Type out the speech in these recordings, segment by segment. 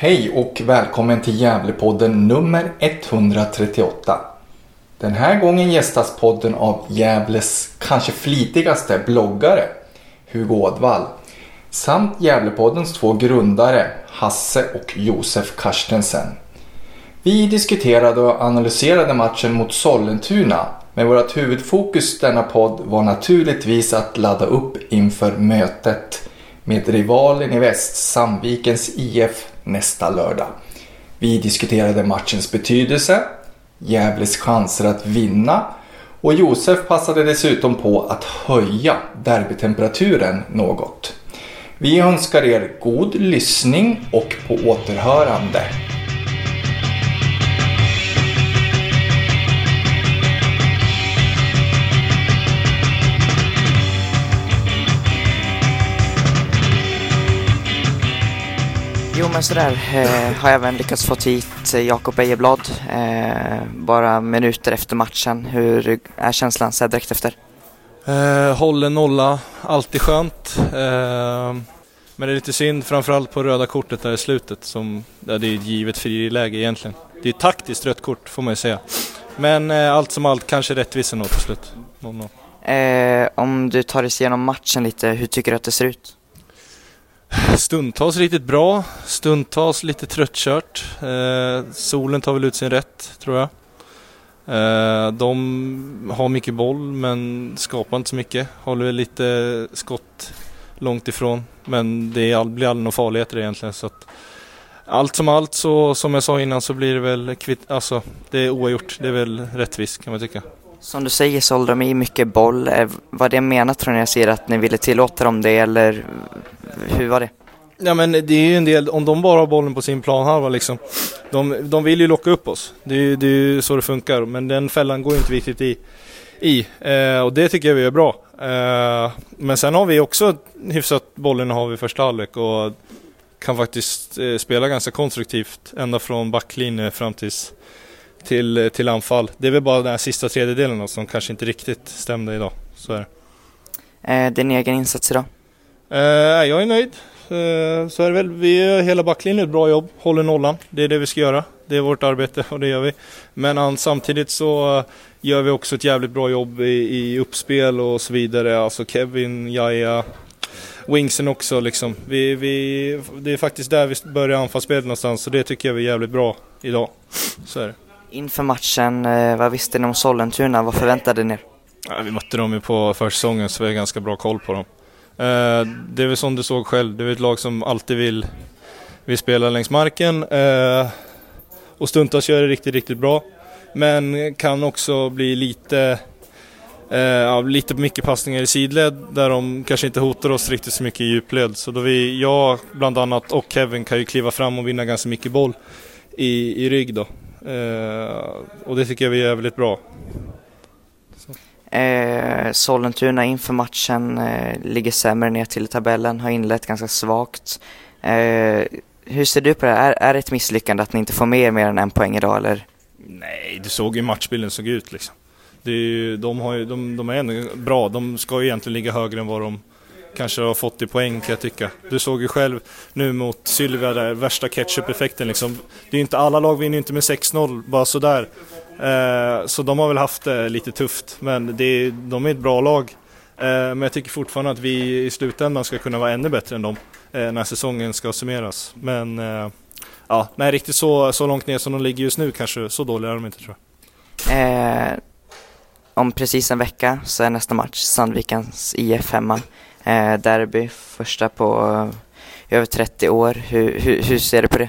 Hej och välkommen till Gävlepodden nummer 138. Den här gången gästas podden av Gävles kanske flitigaste bloggare, Hugo Ådvall, samt Gävlepoddens två grundare, Hasse och Josef Karstensen. Vi diskuterade och analyserade matchen mot Sollentuna, men vårt huvudfokus denna podd var naturligtvis att ladda upp inför mötet med rivalen i väst, Sandvikens IF, nästa lördag. Vi diskuterade matchens betydelse, Gävles chanser att vinna och Josef passade dessutom på att höja derbytemperaturen något. Vi önskar er god lyssning och på återhörande. Jo men sådär eh, har jag även lyckats få hit eh, Jakob Ejeblad eh, bara minuter efter matchen. Hur är känslan så direkt efter? Eh, håller nolla, alltid skönt. Eh, men det är lite synd framförallt på röda kortet där i slutet som ja, det är ett givet friläge egentligen. Det är ett taktiskt rött kort får man ju säga. Men eh, allt som allt kanske rättvisa nog till slut. Eh, om du tar dig igenom matchen lite, hur tycker du att det ser ut? Stundtals riktigt bra, stundtals lite tröttkört. Eh, solen tar väl ut sin rätt, tror jag. Eh, de har mycket boll men skapar inte så mycket. Håller lite skott långt ifrån. Men det är, blir aldrig några farligheter egentligen. Så att, allt som allt så, som jag sa innan så blir det väl kvitt, alltså det är oavgjort. Det är väl rättvist kan man tycka. Som du säger så håller de i mycket boll. Var vad det menat tror ni jag att ni ville tillåta dem det eller hur var det? Ja men det är ju en del, om de bara har bollen på sin planhalva liksom. De, de vill ju locka upp oss. Det är, det är ju så det funkar. Men den fällan går ju inte riktigt i. i. Eh, och det tycker jag vi är bra. Eh, men sen har vi också hyfsat bollen har vi första halvlek och kan faktiskt eh, spela ganska konstruktivt ända från backlinje fram tills, till, till anfall. Det är väl bara den här sista tredjedelen som kanske inte riktigt stämde idag. Så är det. Eh, din egen insats idag? Eh, jag är nöjd. Eh, så är det väl. Vi gör hela backlinjen ett bra jobb, håller nollan. Det är det vi ska göra. Det är vårt arbete och det gör vi. Men samtidigt så gör vi också ett jävligt bra jobb i, i uppspel och så vidare. Alltså Kevin, Jaja, Wingsen också liksom. Vi, vi, det är faktiskt där vi börjar anfallsspelet någonstans så det tycker jag vi är jävligt bra idag. Så är det. Inför matchen, eh, vad visste ni om Sollentuna? Vad förväntade ni er? Ja, vi mötte dem ju på försäsongen så vi har ganska bra koll på dem. Eh, det är väl som du såg själv, det är ett lag som alltid vill, vill spela längs marken eh, och stundtals gör det riktigt, riktigt bra. Men kan också bli lite, eh, lite mycket passningar i sidled där de kanske inte hotar oss riktigt så mycket i djupled. Så då vi, jag bland annat och Kevin kan ju kliva fram och vinna ganska mycket boll i, i rygg då. Eh, och det tycker jag vi är väldigt bra. Eh, Sollentuna inför matchen eh, ligger sämre ner till tabellen, har inlett ganska svagt. Eh, hur ser du på det? Är, är det ett misslyckande att ni inte får med mer än en poäng idag eller? Nej, du såg ju matchbilden såg ut liksom. Det är, de, har ju, de, de är ändå bra, de ska ju egentligen ligga högre än vad de kanske har fått i poäng kan jag tycka. Du såg ju själv nu mot Sylvia där, värsta ketchup-effekten liksom. Det är inte, alla lag vinner inte med 6-0 bara sådär. Eh, så de har väl haft det lite tufft, men det, de är ett bra lag. Eh, men jag tycker fortfarande att vi i slutändan ska kunna vara ännu bättre än dem eh, när säsongen ska summeras. Men ja, nej, riktigt så, så långt ner som de ligger just nu kanske, så dåliga är de inte tror jag. Eh, om precis en vecka så är nästa match Sandvikens IF hemma. Eh, derby, första på över 30 år. Hur, hur, hur ser du på det?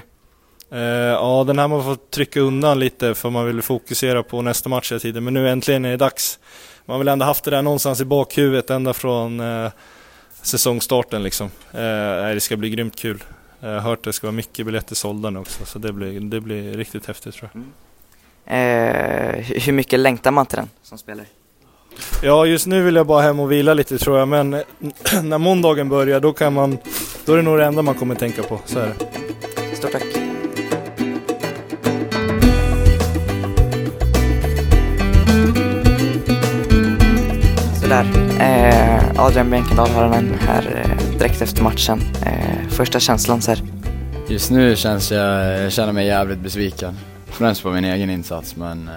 Uh, ja, den här man får trycka undan lite för man vill fokusera på nästa match hela tiden. Men nu äntligen är det dags. Man har väl ändå haft det där någonstans i bakhuvudet ända från uh, säsongstarten liksom. Uh, det ska bli grymt kul. Jag har hört att det ska vara mycket biljetter sålda nu också, så det blir, det blir riktigt häftigt tror jag. Mm. hur mycket längtar man till den som spelare? Ja, just nu vill jag bara hem och vila lite tror jag, men när måndagen börjar då kan man, då är det nog det enda man kommer tänka på, så är det. Stort tack. Där. Eh, Adrian Björkendal har den här eh, direkt efter matchen. Eh, första känslan så här. Just nu känns jag, jag känner mig jävligt besviken. Främst på min egen insats men eh,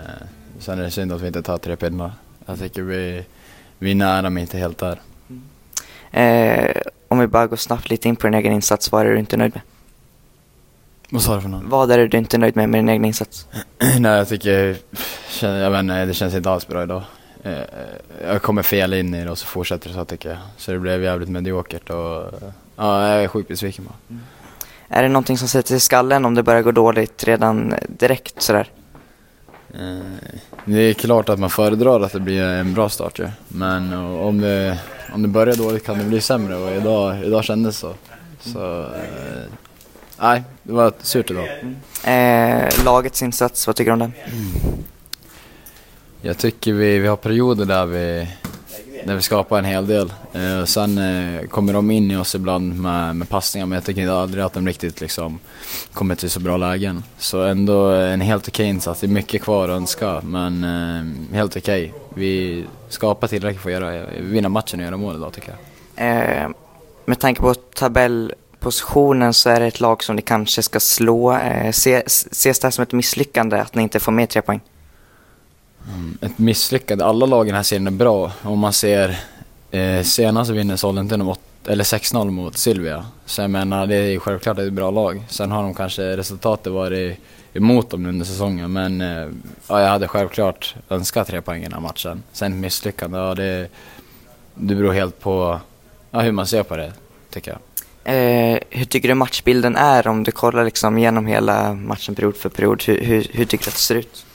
sen är det synd att vi inte tar tre pinnar. Jag tycker vi, vi är nära men inte helt där. Eh, om vi bara går snabbt lite in på din egen insats, vad är du inte nöjd med? Vad sa du för något? Vad är det du inte är nöjd med med din egen insats? Nej jag tycker, jag vet inte, det känns inte alls bra idag. Eh, Jag kommer fel in i det och så fortsätter det så tycker jag. Så det blev jävligt mediokert och ja, jag är sjukt besviken bara. Är det någonting som sätter sig i skallen om det börjar gå dåligt redan direkt sådär? Eh, Det är klart att man föredrar att det blir en bra start ju. Men om det, om det börjar dåligt kan det bli sämre och idag, idag kändes så. Så eh, nej, det var surt idag. Eh, lagets insats, vad tycker du om den? Jag tycker vi, vi har perioder där vi, där vi skapar en hel del. Eh, sen eh, kommer de in i oss ibland med, med passningar men jag tycker aldrig att de riktigt liksom kommer till så bra lägen. Så ändå eh, en helt okej insats. Det är mycket kvar att önska men eh, helt okej. Vi skapar tillräckligt för att göra, vinna matchen och göra mål idag tycker jag. Eh, med tanke på tabellpositionen så är det ett lag som ni kanske ska slå. Eh, se, ses det här som ett misslyckande att ni inte får med tre poäng? Mm. Ett misslyckande. Alla lagen i den här serien är bra. Om man ser eh, senast vinner Sollentuna mot, eller 6-0 mot Silvia. Så jag menar, det är ju självklart ett bra lag. Sen har de kanske resultatet varit emot dem under säsongen. Men eh, ja, jag hade självklart önskat tre poäng i den här matchen. Sen misslyckande, ja det, det beror helt på ja, hur man ser på det, tycker jag. Eh, hur tycker du matchbilden är om du kollar liksom genom hela matchen period för period? Hur, hur, hur tycker du att det ser ut?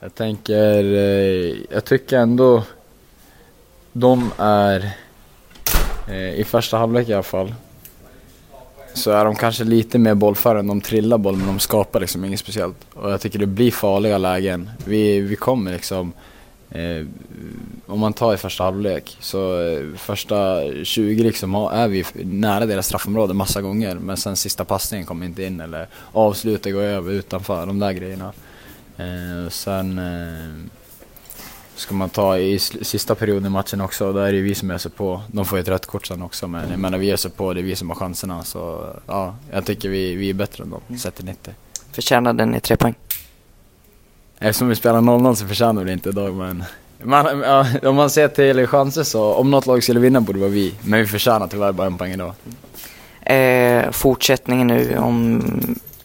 Jag tänker, eh, jag tycker ändå de är, eh, i första halvlek i alla fall, så är de kanske lite mer bollförande. De trillar boll men de skapar liksom inget speciellt. Och jag tycker det blir farliga lägen. Vi, vi kommer liksom, eh, om man tar i första halvlek, så eh, första 20 liksom är vi nära deras straffområde massa gånger. Men sen sista passningen kommer inte in eller avslutet går över utanför, de där grejerna. Eh, sen eh, ska man ta i sista perioden i matchen också, där är det vi som sig på. De får ju ett rött kort sen också, men jag menar vi sig på, det är vi som har chanserna. Så ja, jag tycker vi, vi är bättre än dem, sett till 90. Förtjänade ni tre poäng? Eftersom vi spelar 0-0 så förtjänar vi det inte idag, men man, ja, om man ser till chanser så, om något lag skulle vinna borde det vara vi. Men vi förtjänar tyvärr bara en poäng idag. Eh, fortsättningen nu om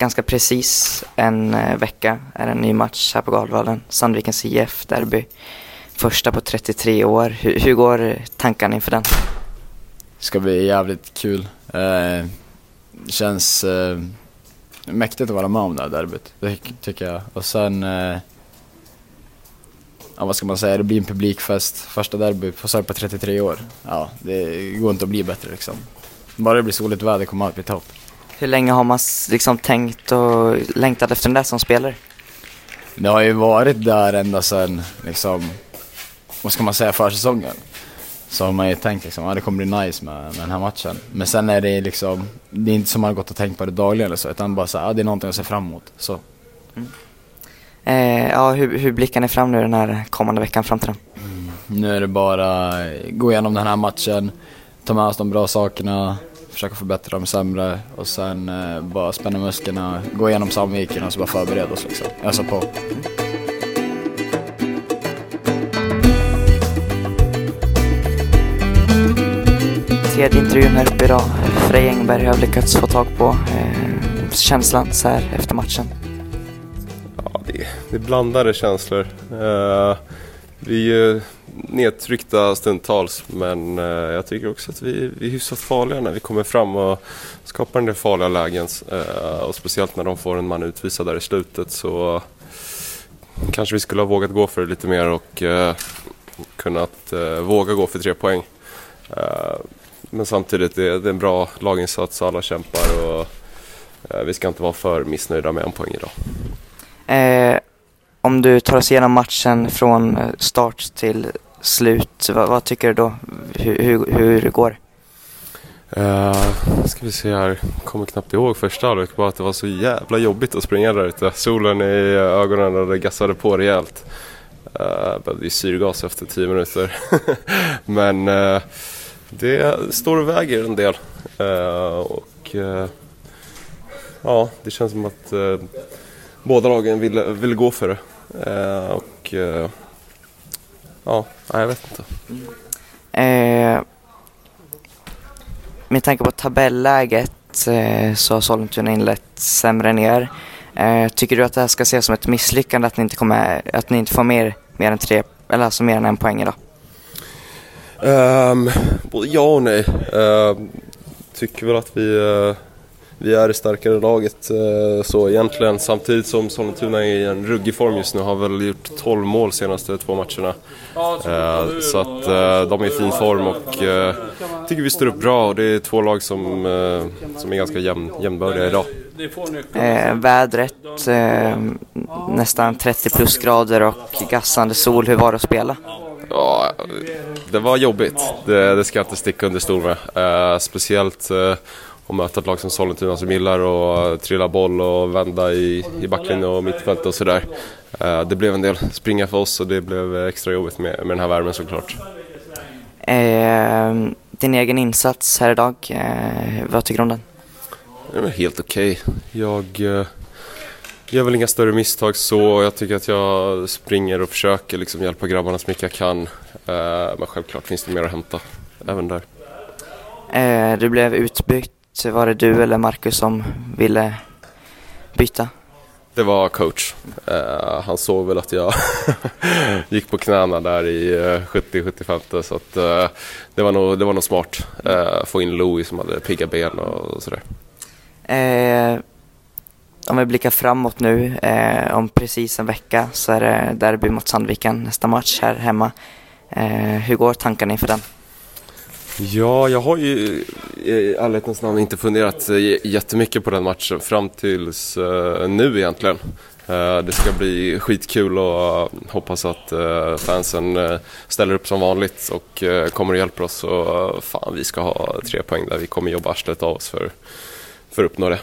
ganska precis en eh, vecka är en ny match här på Galvallen. Sandvikens IF derby. Första på 33 år. Hur, hur går tankarna inför den? Det ska bli jävligt kul. Eh, känns eh, mäktigt att vara med om det här derbyt, det tycker jag. Och sen, eh, ja vad ska man säga, det blir en publikfest. Första derby på, på 33 år. Ja, det går inte att bli bättre liksom. Bara det blir soligt väder kommer allt bli topp. Hur länge har man liksom tänkt och längtat efter den där som spelare? Det har ju varit där ända sedan, liksom, vad ska man säga, försäsongen. Så har man ju tänkt liksom, ja det kommer bli nice med, med den här matchen. Men sen är det liksom, det är inte som man har gått och tänkt på det dagligen eller så, utan bara så här, ja, det är någonting att se fram emot. Så. Eh, ja, hur, hur blickar ni fram nu den här kommande veckan fram till den? Nu är det bara gå igenom den här matchen, ta med oss de bra sakerna, försöka förbättra de sämre och sen eh, bara spänna musklerna, gå igenom Sandviken och så bara förbereda oss liksom. Ösa på. Tredje intervjun här uppe idag. Frej Engberg har lyckats få tag på. Eh, känslan så här efter matchen. Ja, det, det är blandade känslor. Eh, vi är ju nedtryckta stundtals men eh, jag tycker också att vi, vi är hyfsat farliga när vi kommer fram och skapar en del farliga lägen. Eh, och speciellt när de får en man utvisad där i slutet så kanske vi skulle ha vågat gå för det lite mer och kunnat våga gå för tre poäng. Men samtidigt det, är en bra laginsats och alla kämpar och vi ska inte vara för missnöjda med en poäng idag. Eh, om du tar oss igenom matchen från eh, start till slut, vad, vad tycker du då? Hur, hur, hur det? Uh, ska vi se här, kommer knappt ihåg första halvlek bara att det var så jävla jobbigt att springa där ute. Solen i ögonen och det gassade på rejält. Uh, behövde ju syrgas efter tio minuter. Men uh, det står och väger en del. Uh, och uh, ja, det känns som att båda lagen ville, ville gå för det. Eh, och eh, ja, jag vet inte. Eh, med tanke på tabelläget så har Sollentuna inlett sämre än er. Tycker du att det här ska ses som ett misslyckande att ni inte, kommer, att ni inte får mer, mer än tre, eller alltså mer än en poäng idag? Um, både ja och nej. Uh, tycker väl att vi, uh, vi är det starkare laget uh, så egentligen. Samtidigt som Sollentuna är i en ruggig form just nu. Har väl gjort 12 mål senaste två matcherna. Uh, så att de är i fin form och uh, tycker vi står upp bra. Och det är två lag som, som är ganska jämn, jämnbördiga idag. Eh, vädret, eh, nästan 30 plusgrader och gassande sol. Hur var det att spela? Ja, det var jobbigt. Det, det ska jag inte sticka under stol med. Uh, speciellt att möta ett lag som Sollentuna som gillar att trilla boll och vända i, i backlinjen och mittfält och sådär. Uh, det blev en del springa för oss och det blev extra jobbigt med, med den här värmen såklart. Eh, din egen insats här idag, vad tycker du om den? Den är helt okej. Okay. Jag uh, gör väl inga större misstag så. Jag tycker att jag springer och försöker liksom hjälpa grabbarna så mycket jag kan. Uh, men självklart finns det mer att hämta även där. Uh, du blev utbytt. Var det du eller Marcus som ville byta? Det var coach. Uh, han såg väl att jag gick på knäna där i uh, 70-75 så att, uh, det, var nog, det var nog smart. Uh, få in Louis som hade pigga ben och sådär. Eh, om vi blickar framåt nu, eh, om precis en vecka så är det derby mot Sandviken nästa match här hemma. Eh, hur går tankarna inför den? Ja, jag har ju eh, i ärlighetens namn inte funderat eh, jättemycket på den matchen fram tills eh, nu egentligen. Det ska bli skitkul och hoppas att fansen ställer upp som vanligt och kommer och hjälper oss. Och fan, vi ska ha tre poäng där. Vi kommer jobba arslet av oss för för att uppnå det.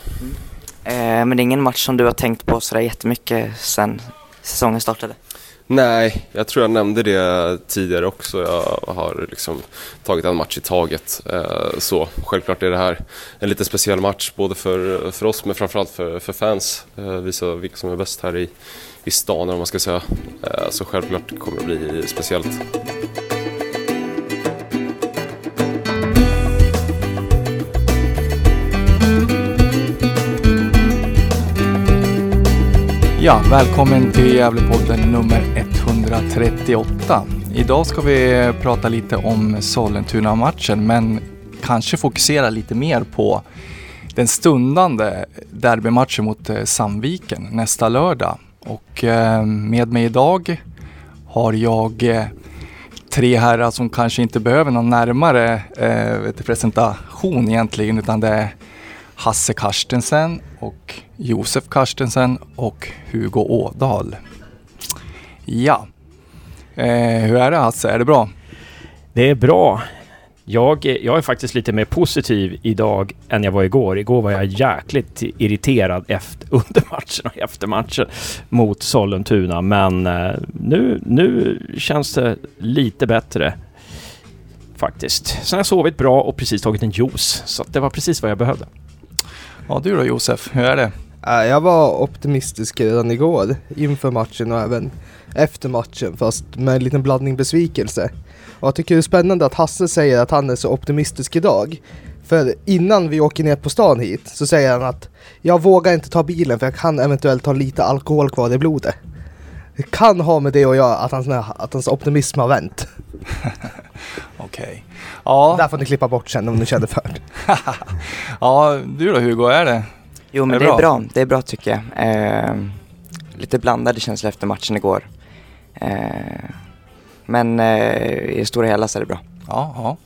Mm. Men det är ingen match som du har tänkt på sådär jättemycket sen säsongen startade? Nej, jag tror jag nämnde det tidigare också. Jag har liksom tagit en match i taget. Eh, så självklart är det här en lite speciell match både för, för oss men framförallt för, för fans. Eh, Visa vilka som är bäst här i, i stan om man ska säga. Eh, så självklart kommer det bli speciellt. Ja, välkommen till Gävlepodden nummer 138. Idag ska vi prata lite om Sollentuna-matchen men kanske fokusera lite mer på den stundande derbymatchen mot eh, Sandviken nästa lördag. Och eh, med mig idag har jag eh, tre herrar som kanske inte behöver någon närmare presentation egentligen utan det är Hasse Karstensen och Josef Karstensen och Hugo Ådal. Ja, eh, hur är det Hasse? Är det bra? Det är bra. Jag, jag är faktiskt lite mer positiv idag än jag var igår. Igår var jag jäkligt irriterad efter, under matchen och efter matchen mot Sollentuna. Men eh, nu, nu känns det lite bättre faktiskt. Sen har jag sovit bra och precis tagit en juice. Så det var precis vad jag behövde. Ja du då Josef, hur är det? Äh, jag var optimistisk redan igår inför matchen och även efter matchen fast med en liten blandning besvikelse. Och jag tycker det är spännande att Hasse säger att han är så optimistisk idag. För innan vi åker ner på stan hit så säger han att jag vågar inte ta bilen för jag kan eventuellt ha lite alkohol kvar i blodet. Det kan ha med det att göra att hans, att hans optimism har vänt. Okej. Okay. Ja. Där får ni klippa bort sen om ni känner för det. ja, du då Hugo, är det? Jo men är det, det är bra, det är bra tycker jag. Eh, lite blandade känslor efter matchen igår. Eh, men eh, i det stora hela så är det bra. Ja, ja.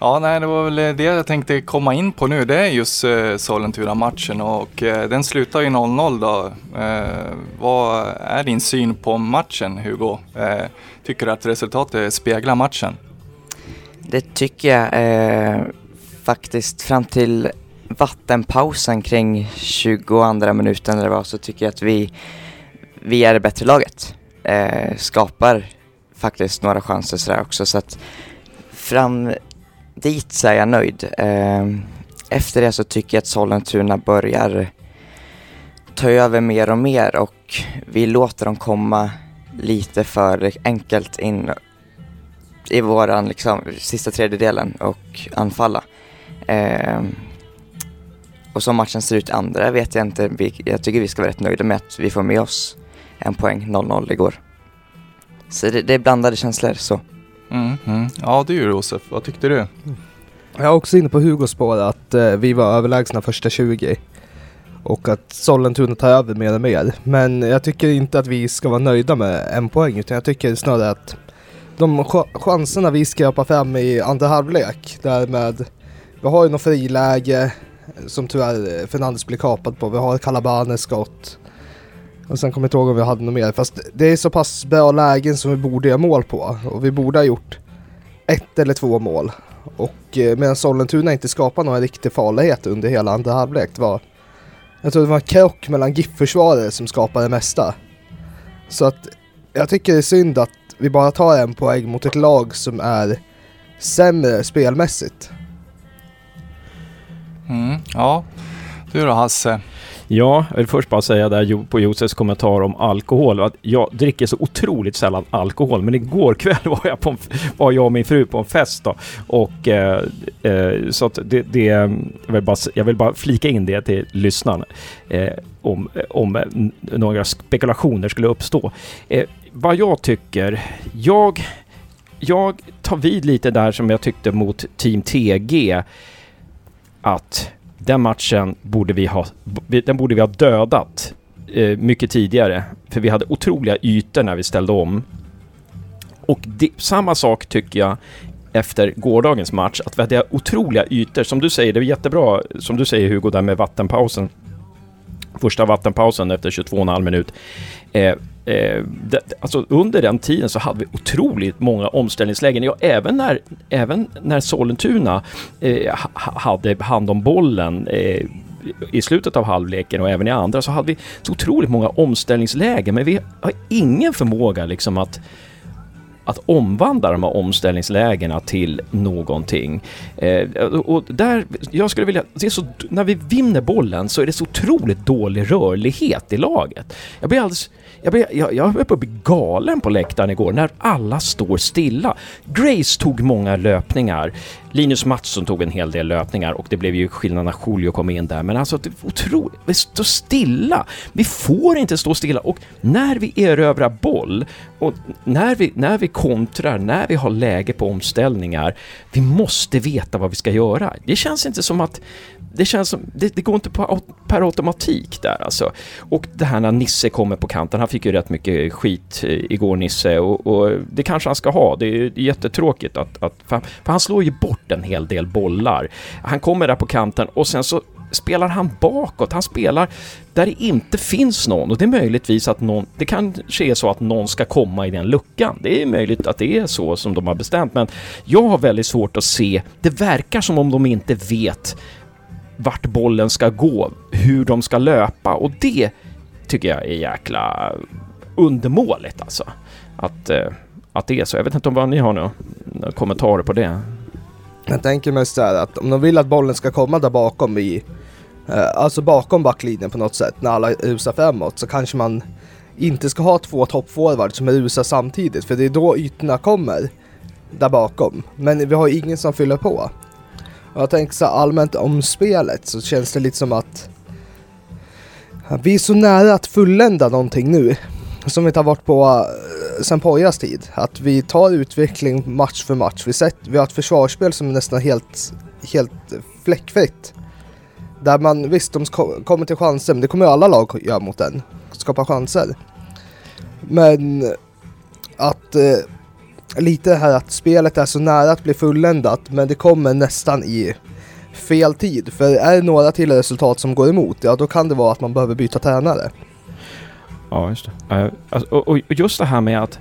ja nej, det var väl eh, det jag tänkte komma in på nu. Det är just eh, Sollentuna-matchen och eh, den slutar ju 0-0 då. Eh, vad är din syn på matchen Hugo? Eh, tycker du att resultatet speglar matchen? Det tycker jag eh, faktiskt fram till vattenpausen kring 22 minuten eller vad så tycker jag att vi, vi är det bättre laget. Eh, skapar faktiskt några chanser sådär också så att fram dit så är jag nöjd. Ehm, efter det så tycker jag att Sollentuna börjar ta över mer och mer och vi låter dem komma lite för enkelt in i våran liksom, sista tredjedelen och anfalla. Eh, och som matchen ser ut i andra vet jag inte. Vi, jag tycker vi ska vara rätt nöjda med att vi får med oss en poäng 0-0 igår. Så det, det är blandade känslor så. Mm, mm. Ja du Josef, vad tyckte du? Jag är också inne på Hugos spår att eh, vi var överlägsna första 20 och att Sollentuna tar över mer och mer. Men jag tycker inte att vi ska vara nöjda med en poäng utan jag tycker snarare att de ch chanserna vi skrapar fram i andra halvlek därmed vi har ju något friläge som tyvärr eh, Fernandes blir kapad på. Vi har Calabanes skott. Och sen kommer jag inte ihåg om vi hade något mer. Fast det är så pass bra lägen som vi borde göra mål på. Och vi borde ha gjort ett eller två mål. Och eh, medan Sollentuna inte skapade någon riktig farlighet under hela andra halvlek. Var, jag tror det var en krock mellan GIF-försvarare som skapade det mesta. Så att jag tycker det är synd att vi bara tar en poäng mot ett lag som är sämre spelmässigt. Mm, ja, du då Hasse? Ja, jag vill först bara säga där på Josefs kommentar om alkohol att jag dricker så otroligt sällan alkohol. Men igår kväll var jag, på en, var jag och min fru på en fest då. Och eh, eh, så att det, det jag, vill bara, jag vill bara flika in det till lyssnarna. Eh, om, om några spekulationer skulle uppstå. Eh, vad jag tycker, jag, jag tar vid lite där som jag tyckte mot Team TG. Att den matchen borde vi ha, den borde vi ha dödat eh, mycket tidigare. För vi hade otroliga ytor när vi ställde om. Och det, samma sak tycker jag efter gårdagens match, att vi hade otroliga ytor. Som du säger, det är jättebra, som du säger Hugo, där med vattenpausen. Första vattenpausen efter 22,5 minut. Eh, Eh, det, alltså under den tiden så hade vi otroligt många omställningslägen. Ja, även när, även när Sollentuna eh, hade hand om bollen eh, i slutet av halvleken och även i andra så hade vi så otroligt många omställningslägen. Men vi har ingen förmåga liksom att att omvandla de här omställningslägena till någonting. Eh, och där, jag skulle vilja, det är så, när vi vinner bollen så är det så otroligt dålig rörlighet i laget. Jag blir alldeles jag, blev, jag, jag höll på att bli galen på läktaren igår när alla står stilla. Grace tog många löpningar. Linus Mattsson tog en hel del löpningar och det blev ju skillnad när Julio kom in där. Men alltså, det är otroligt. Vi står stilla. Vi får inte stå stilla och när vi erövrar boll och när vi, när vi kontrar, när vi har läge på omställningar, vi måste veta vad vi ska göra. Det känns inte som att det känns som, det, det, går inte på, per automatik där alltså. Och det här när Nisse kommer på kanten, han fick ju rätt mycket skit eh, igår Nisse och, och det kanske han ska ha. Det är jättetråkigt att, att för, för han slår ju bort en hel del bollar. Han kommer där på kanten och sen så spelar han bakåt. Han spelar där det inte finns någon och det är möjligtvis att någon, det kanske är så att någon ska komma i den luckan. Det är möjligt att det är så som de har bestämt, men jag har väldigt svårt att se. Det verkar som om de inte vet vart bollen ska gå, hur de ska löpa och det tycker jag är jäkla undermåligt alltså. Att, eh, att det är så. Jag vet inte om vad ni har några kommentarer på det. Jag tänker mig så att om de vill att bollen ska komma där bakom i, eh, alltså bakom backlinjen på något sätt när alla rusar framåt så kanske man inte ska ha två toppforwards som rusar samtidigt för det är då ytorna kommer där bakom. Men vi har ingen som fyller på. Och jag tänker så allmänt om spelet så känns det lite som att vi är så nära att fullända någonting nu. Som vi inte har varit på eh, sen Pojas tid. Att vi tar utveckling match för match. Vi, sett, vi har ett försvarsspel som är nästan helt, helt fläckfritt. Där man, visst de kommer till chanser, men det kommer ju alla lag göra mot den. Skapa chanser. Men att eh, lite här att spelet är så nära att bli fulländat men det kommer nästan i fel tid. För är det några till resultat som går emot, ja då kan det vara att man behöver byta tränare. Ja, just det. Uh, alltså, och, och, just det här med att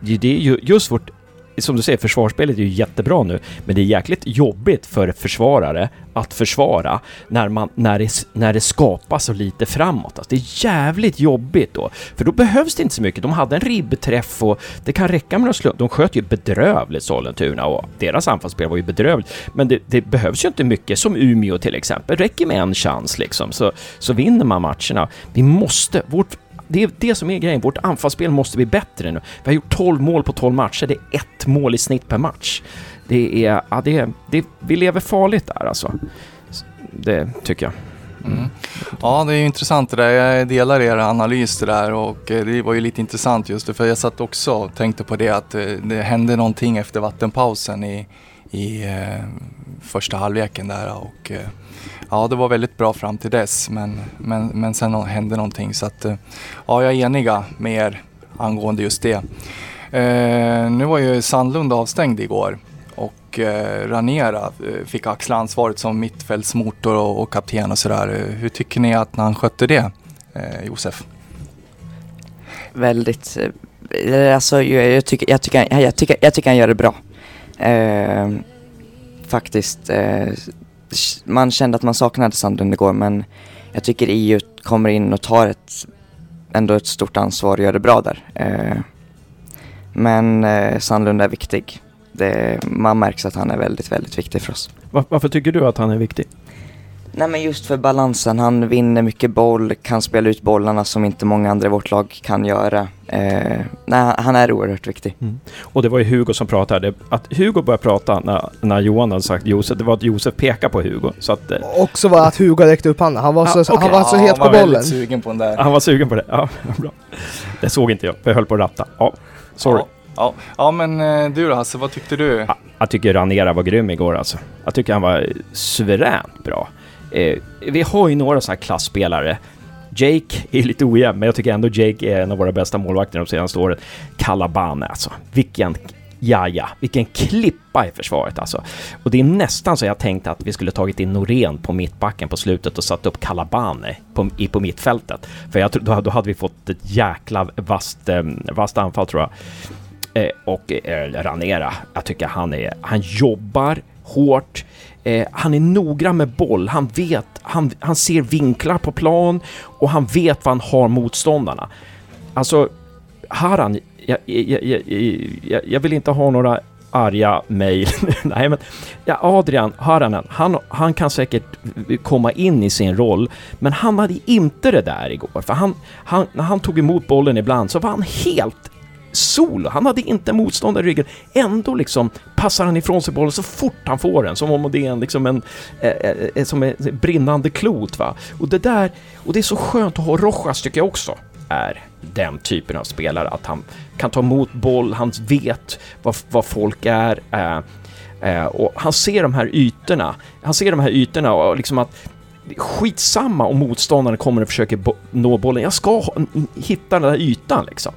det är ju just vårt som du säger, försvarsspelet är ju jättebra nu, men det är jäkligt jobbigt för försvarare att försvara när, man, när, det, när det skapas så lite framåt. Alltså, det är jävligt jobbigt då, för då behövs det inte så mycket. De hade en ribbträff och det kan räcka med att slump. De sköt ju bedrövligt Sollentuna och deras anfallsspel var ju bedrövligt. Men det, det, behövs ju inte mycket, som Umeå till exempel. Det räcker med en chans liksom, så, så vinner man matcherna. Vi måste, vårt det är det som är grejen. Vårt anfallsspel måste bli bättre nu. Vi har gjort 12 mål på 12 matcher. Det är ett mål i snitt per match. Det är... Ja, det, det, vi lever farligt där alltså. Det tycker jag. Mm. mm. Ja, det är ju intressant det där. Jag delar er analys det där och eh, det var ju lite intressant just det för jag satt också och tänkte på det att eh, det hände någonting efter vattenpausen i, i eh, första halvleken där och eh, ja, det var väldigt bra fram till dess men, men, men sen hände någonting så att eh, ja, jag är eniga med er angående just det. Eh, nu var ju Sandlund avstängd igår och eh, Ranera eh, fick axla ansvaret som mittfältsmotor och, och kapten och sådär. Hur tycker ni att han skötte det, eh, Josef? Väldigt, eh, alltså jag, jag, tycker, jag, tycker, jag, tycker, jag tycker han gör det bra. Eh, faktiskt. Eh, man kände att man saknade Sandlund igår men jag tycker EU kommer in och tar ett, ändå ett stort ansvar och gör det bra där. Eh, men eh, Sandlund är viktig. Det, man märks att han är väldigt, väldigt viktig för oss. Var, varför tycker du att han är viktig? Nej men just för balansen, han vinner mycket boll, kan spela ut bollarna som inte många andra i vårt lag kan göra. Eh, nej, han är oerhört viktig. Mm. Och det var ju Hugo som pratade. Att Hugo började prata när, när Johan hade sagt Josef, det var att Josef pekade på Hugo. Så att, eh. Också var att Hugo räckte upp handen. Han var så, ah, okay. han var så ja, het på bollen. Han var sugen på den där. Han var sugen på det, ja. Bra. Det såg inte jag, för jag höll på att ratta. Ja, sorry. Ja. Ja, ja men eh, du då Hasse, vad tyckte du? Ja, jag tycker Ranera var grym igår alltså. Jag tycker han var suveränt bra. Eh, vi har ju några sådana här klassspelare. Jake är lite ojämn, men jag tycker ändå Jake är en av våra bästa målvakter de senaste åren. Calabane alltså. Vilken ja, ja, vilken klippa i försvaret alltså. Och det är nästan så jag tänkte att vi skulle tagit in Norén på mittbacken på slutet och satt upp Calabane på, i, på mittfältet. För jag, då, då hade vi fått ett jäkla vasst, eh, vasst anfall tror jag. Eh, och eh, Ranera, jag tycker han är, han jobbar hårt. Eh, han är noggrann med boll, han vet, han, han ser vinklar på plan och han vet vad han har motståndarna. Alltså, Haran, jag, jag, jag, jag vill inte ha några arga mejl. Nej, men ja, Adrian Haranen, han, han kan säkert komma in i sin roll, men han hade inte det där igår. För han, han, när han tog emot bollen ibland så var han helt solo. Han hade inte motståndare i ryggen. Ändå liksom passar han ifrån sig bollen så fort han får den, som om det är en, liksom en, eh, eh, eh, som en brinnande klot. Va? Och det där, och det är så skönt att ha Rojas tycker jag också är den typen av spelare, att han kan ta emot boll, han vet vad, vad folk är. Eh, eh, och han ser de här ytorna, han ser de här ytorna och liksom att skitsamma om motståndaren kommer och försöker nå bollen, jag ska hitta den där ytan liksom.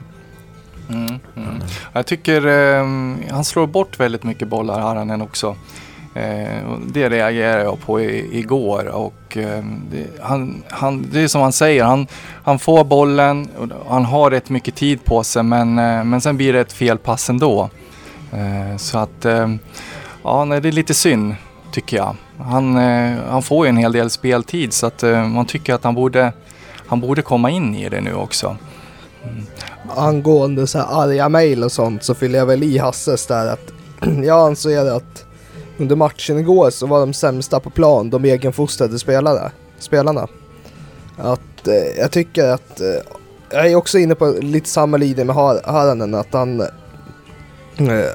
Mm, mm. Jag tycker eh, han slår bort väldigt mycket bollar, Haranen också. Eh, det reagerade jag på i, igår och eh, det, han, han, det är som han säger, han, han får bollen och han har rätt mycket tid på sig men, eh, men sen blir det ett felpass ändå. Eh, så att, ehm, ja nej, det är lite synd tycker jag. Han, eh, han får ju en hel del speltid så att eh, man tycker att han borde, han borde komma in i det nu också. Mm angående så här arga mejl och sånt så fyller jag väl i Hasses där att jag anser att under matchen igår så var de sämsta på plan de egenfostrade spelare, spelarna. Att eh, jag tycker att eh, jag är också inne på lite samma linje med Har Haranen att han eh,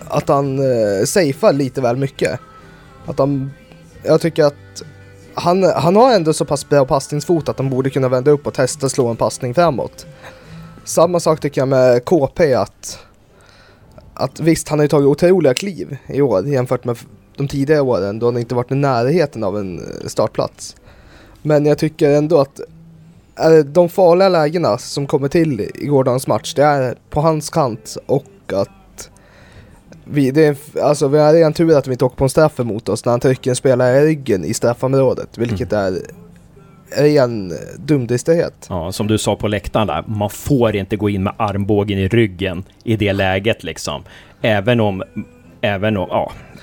att han eh, safear lite väl mycket. Att han, jag tycker att han, han har ändå så pass bra passningsfot att han borde kunna vända upp och testa slå en passning framåt. Samma sak tycker jag med KP att, att visst, han har ju tagit otroliga kliv i år jämfört med de tidigare åren då han inte varit i närheten av en eh, startplats. Men jag tycker ändå att de farliga lägena som kommer till i gårdagens match, det är på hans kant och att vi, det är, alltså vi har redan tur att vi inte åker på en straff emot oss när han trycker en spelare i ryggen i straffområdet, vilket mm. är ren dumdristighet. Ja, som du sa på läktaren där, man får inte gå in med armbågen i ryggen i det läget liksom. Även om även om,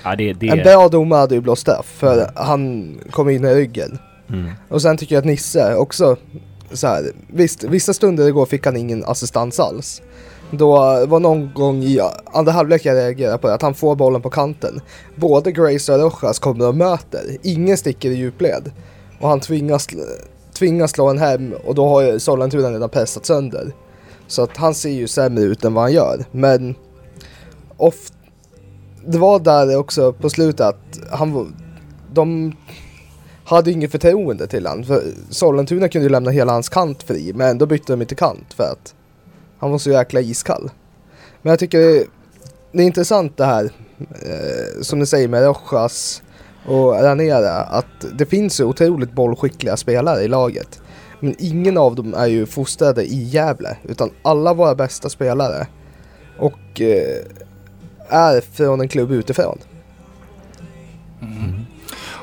ja, det, det... En bra domare hade ju blåst straff för han kom in i ryggen. Mm. Och sen tycker jag att Nisse också, så här, visst, vissa stunder igår fick han ingen assistans alls. Då var någon gång i andra halvlek jag reagerade på det, att han får bollen på kanten. Både Grace och Rojas kommer och möter, ingen sticker i djupled. Och han tvingas, tvingas slå en hem och då har Sollentuna redan pressat sönder. Så att han ser ju sämre ut än vad han gör. Men ofta, det var där också på slutet att han, var- de hade inget förtroende till honom. För Sollentuna kunde ju lämna hela hans kant fri, men då bytte de inte kant för att han var så jäkla iskall. Men jag tycker det, är intressant det här, eh, som ni säger med Rojas och Ranera, att det finns otroligt bollskickliga spelare i laget. Men ingen av dem är ju fostrade i Gävle, utan alla våra bästa spelare och eh, är från en klubb utifrån. Mm.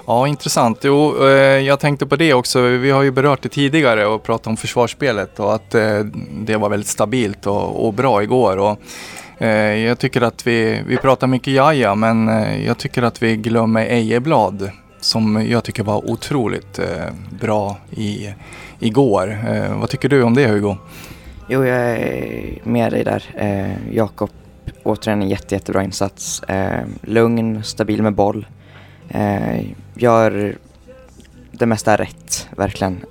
Ja, intressant. Jo, eh, jag tänkte på det också. Vi har ju berört det tidigare och pratat om försvarsspelet och att eh, det var väldigt stabilt och, och bra igår. Och, Eh, jag tycker att vi, vi pratar mycket Jaja, men eh, jag tycker att vi glömmer Ejeblad som jag tycker var otroligt eh, bra i, igår. Vad tycker du om det Hugo? Jo, jag är med dig där. Jakob, återigen en jätte, jättebra insats. Lugn, stabil med boll. Gör det mesta rätt, verkligen.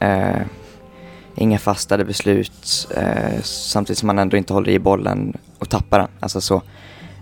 Inga fastade beslut, eh, samtidigt som man ändå inte håller i bollen och tappar den. Alltså så.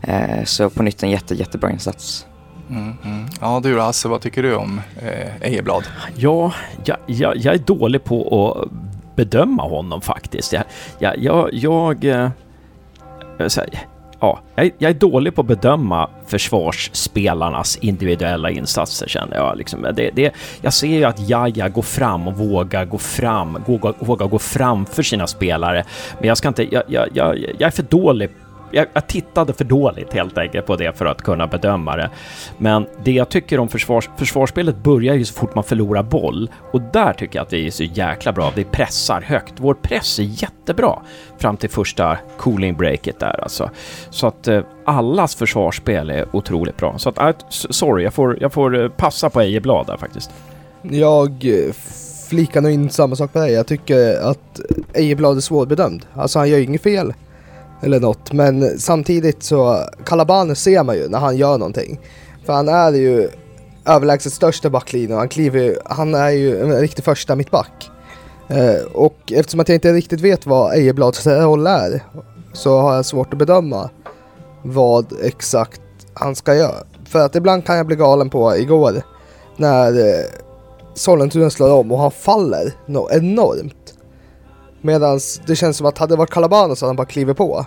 Eh, så på nytt en jätte, jättebra insats. Mm, mm. Ja du Hasse, vad tycker du om eh, Ejeblad? Ja, jag, jag, jag är dålig på att bedöma honom faktiskt. Jag, jag, jag, jag, eh, så här, ja, jag, jag är dålig på att bedöma försvarsspelarnas individuella insatser känner jag. Liksom. Det, det, jag ser ju att Jaja går fram och vågar gå fram, vågar, vågar gå framför sina spelare. Men jag ska inte, jag, jag, jag, jag är för dålig jag, jag tittade för dåligt helt enkelt på det för att kunna bedöma det. Men det jag tycker om försvars, försvarsspelet börjar ju så fort man förlorar boll och där tycker jag att vi är så jäkla bra. Vi pressar högt. Vår press är jättebra fram till första cooling breaket där alltså. Så att eh, allas försvarsspel är otroligt bra. Så att, eh, sorry, jag får, jag får eh, passa på Ejeblad där faktiskt. Jag eh, flikar nog in samma sak på dig. Jag tycker att Ejeblad är svårbedömd. Alltså han gör ju inget fel. Eller något. Men samtidigt så, Kalabaner ser man ju när han gör någonting. För han är ju överlägset största backlinjen. Han kliver ju, han är ju en riktig första mittback. Eh, och eftersom att jag inte riktigt vet vad Ejeblads roll är så har jag svårt att bedöma vad exakt han ska göra. För att ibland kan jag bli galen på igår när eh, Sollentuna slår om och han faller något enormt. Medan det känns som att hade det varit Calabano så hade han bara klivit på.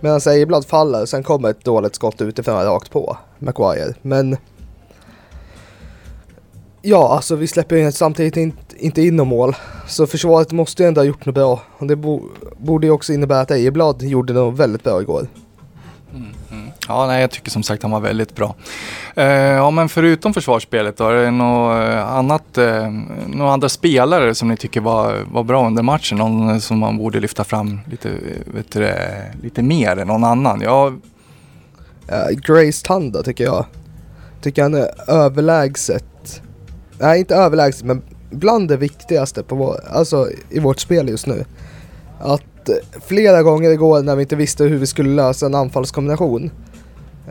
Medan Ejeblad faller, sen kommer ett dåligt skott utifrån rakt på Maguire. Men... Ja, alltså vi släpper in samtidigt inte, inte in något mål. Så försvaret måste ju ändå ha gjort något bra. Och det bo, borde ju också innebära att Ejeblad gjorde något väldigt bra igår. Mm. Ja, nej, jag tycker som sagt han var väldigt bra. Eh, ja, men förutom försvarsspelet då, är det något eh, annat, eh, några andra spelare som ni tycker var, var bra under matchen? Någon eh, som man borde lyfta fram lite, eh, vet du, lite mer än någon annan? Ja, Uh, Grace Tanda tycker jag. Tycker han är överlägset. Nej, inte överlägset, men bland det viktigaste på vår, alltså, i vårt spel just nu. Att flera gånger igår när vi inte visste hur vi skulle lösa en anfallskombination.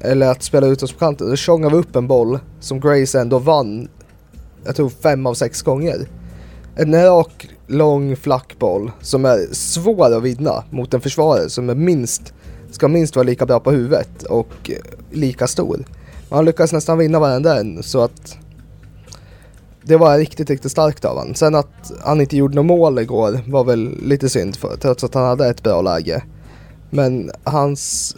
Eller att spela ut oss på kanten. Då tjongade vi upp en boll som Grace ändå vann. Jag tror fem av sex gånger. En rak, lång, flack boll som är svår att vinna mot en försvarare som är minst ska minst vara lika bra på huvudet och eh, lika stor. Man han lyckas nästan vinna varenda en så att det var riktigt, riktigt starkt av honom. Sen att han inte gjorde något mål igår var väl lite synd för, trots att han hade ett bra läge. Men hans,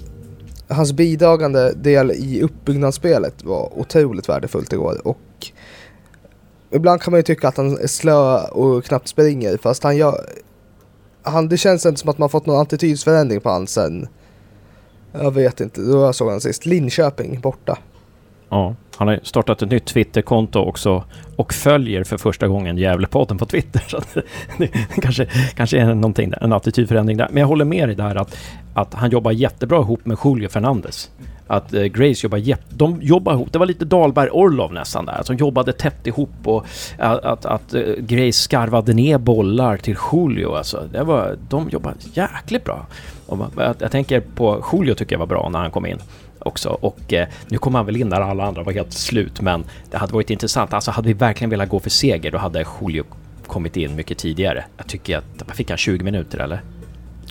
hans bidragande del i uppbyggnadsspelet var otroligt värdefullt igår och ibland kan man ju tycka att han är slö och knappt springer fast han gör han, det känns inte som att man fått någon attitydsförändring på han sen jag vet inte, då jag såg han sist. Linköping borta. Ja, han har startat ett nytt Twitterkonto också och följer för första gången Gävlepodden på Twitter. Så det kanske, kanske är någonting där, en attitydförändring där. Men jag håller med dig där att, att han jobbar jättebra ihop med Julio Fernandes. att eh, Grace jobbar jätte... De jobbar ihop. Det var lite Dahlberg-Orlov nästan där. Som jobbade tätt ihop och eh, att, att, att Grace skarvade ner bollar till Julio. Alltså, det var, de jobbade jäkligt bra. Jag, jag tänker på Julio tycker jag var bra när han kom in också. Och eh, nu kom han väl in när alla andra var helt slut, men det hade varit intressant. Alltså hade vi verkligen velat gå för seger, då hade Julio kommit in mycket tidigare. Jag tycker att, vad fick han 20 minuter eller?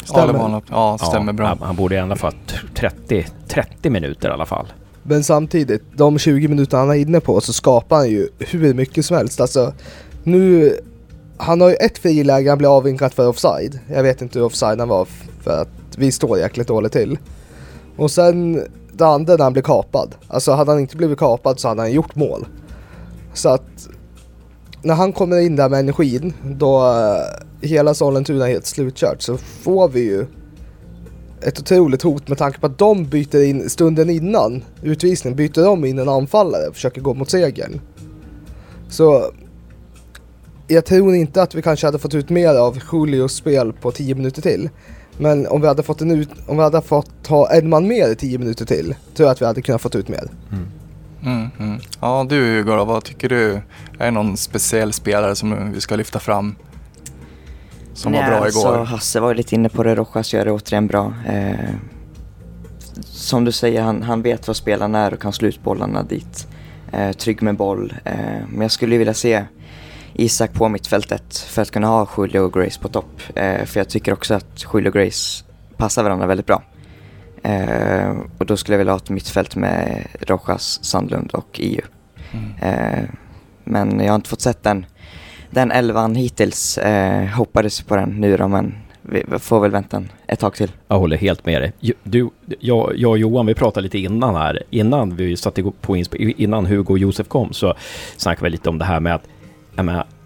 Ja, det var något, ja, stämmer bra. Han, han borde i alla fall 30, 30 minuter i alla fall. Men samtidigt, de 20 minuter han är inne på så skapar han ju hur mycket som helst. Alltså, nu... Han har ju ett friläge, han blir avvinkad för offside. Jag vet inte hur offside han var för att vi står jäkligt dåligt till. Och sen det andra när han blir kapad. Alltså hade han inte blivit kapad så hade han gjort mål. Så att när han kommer in där med energin då eh, hela Sollentuna är helt slutkört så får vi ju ett otroligt hot med tanke på att de byter in stunden innan utvisningen byter de in en anfallare och försöker gå mot segern. Så jag tror inte att vi kanske hade fått ut mer av Julios spel på 10 minuter till. Men om vi hade fått, en ut, om vi hade fått ha en man mer i 10 minuter till tror jag att vi hade kunnat fått ut mer. Mm, mm. Ja, du Hugo vad tycker du? Är det någon speciell spelare som vi ska lyfta fram? Som var Nej, bra alltså, igår? Hasse var ju lite inne på det, Rojas gör det återigen bra. Eh, som du säger, han, han vet vad spelarna är och kan slutbollarna dit. Eh, trygg med boll. Eh, men jag skulle ju vilja se Isak på mittfältet för att kunna ha Julio och Grace på topp. Eh, för jag tycker också att Julio och Grace passar varandra väldigt bra. Eh, och då skulle jag vilja ha ett mittfält med Rojas, Sandlund och EU. Mm. Eh, men jag har inte fått sett den, den elvan hittills. Eh, hoppades på den nu då, men vi får väl vänta ett tag till. Jag håller helt med dig. Du, jag, jag och Johan, vi pratade lite innan här, innan vi satte på insp- innan Hugo och Josef kom, så snackade vi lite om det här med att,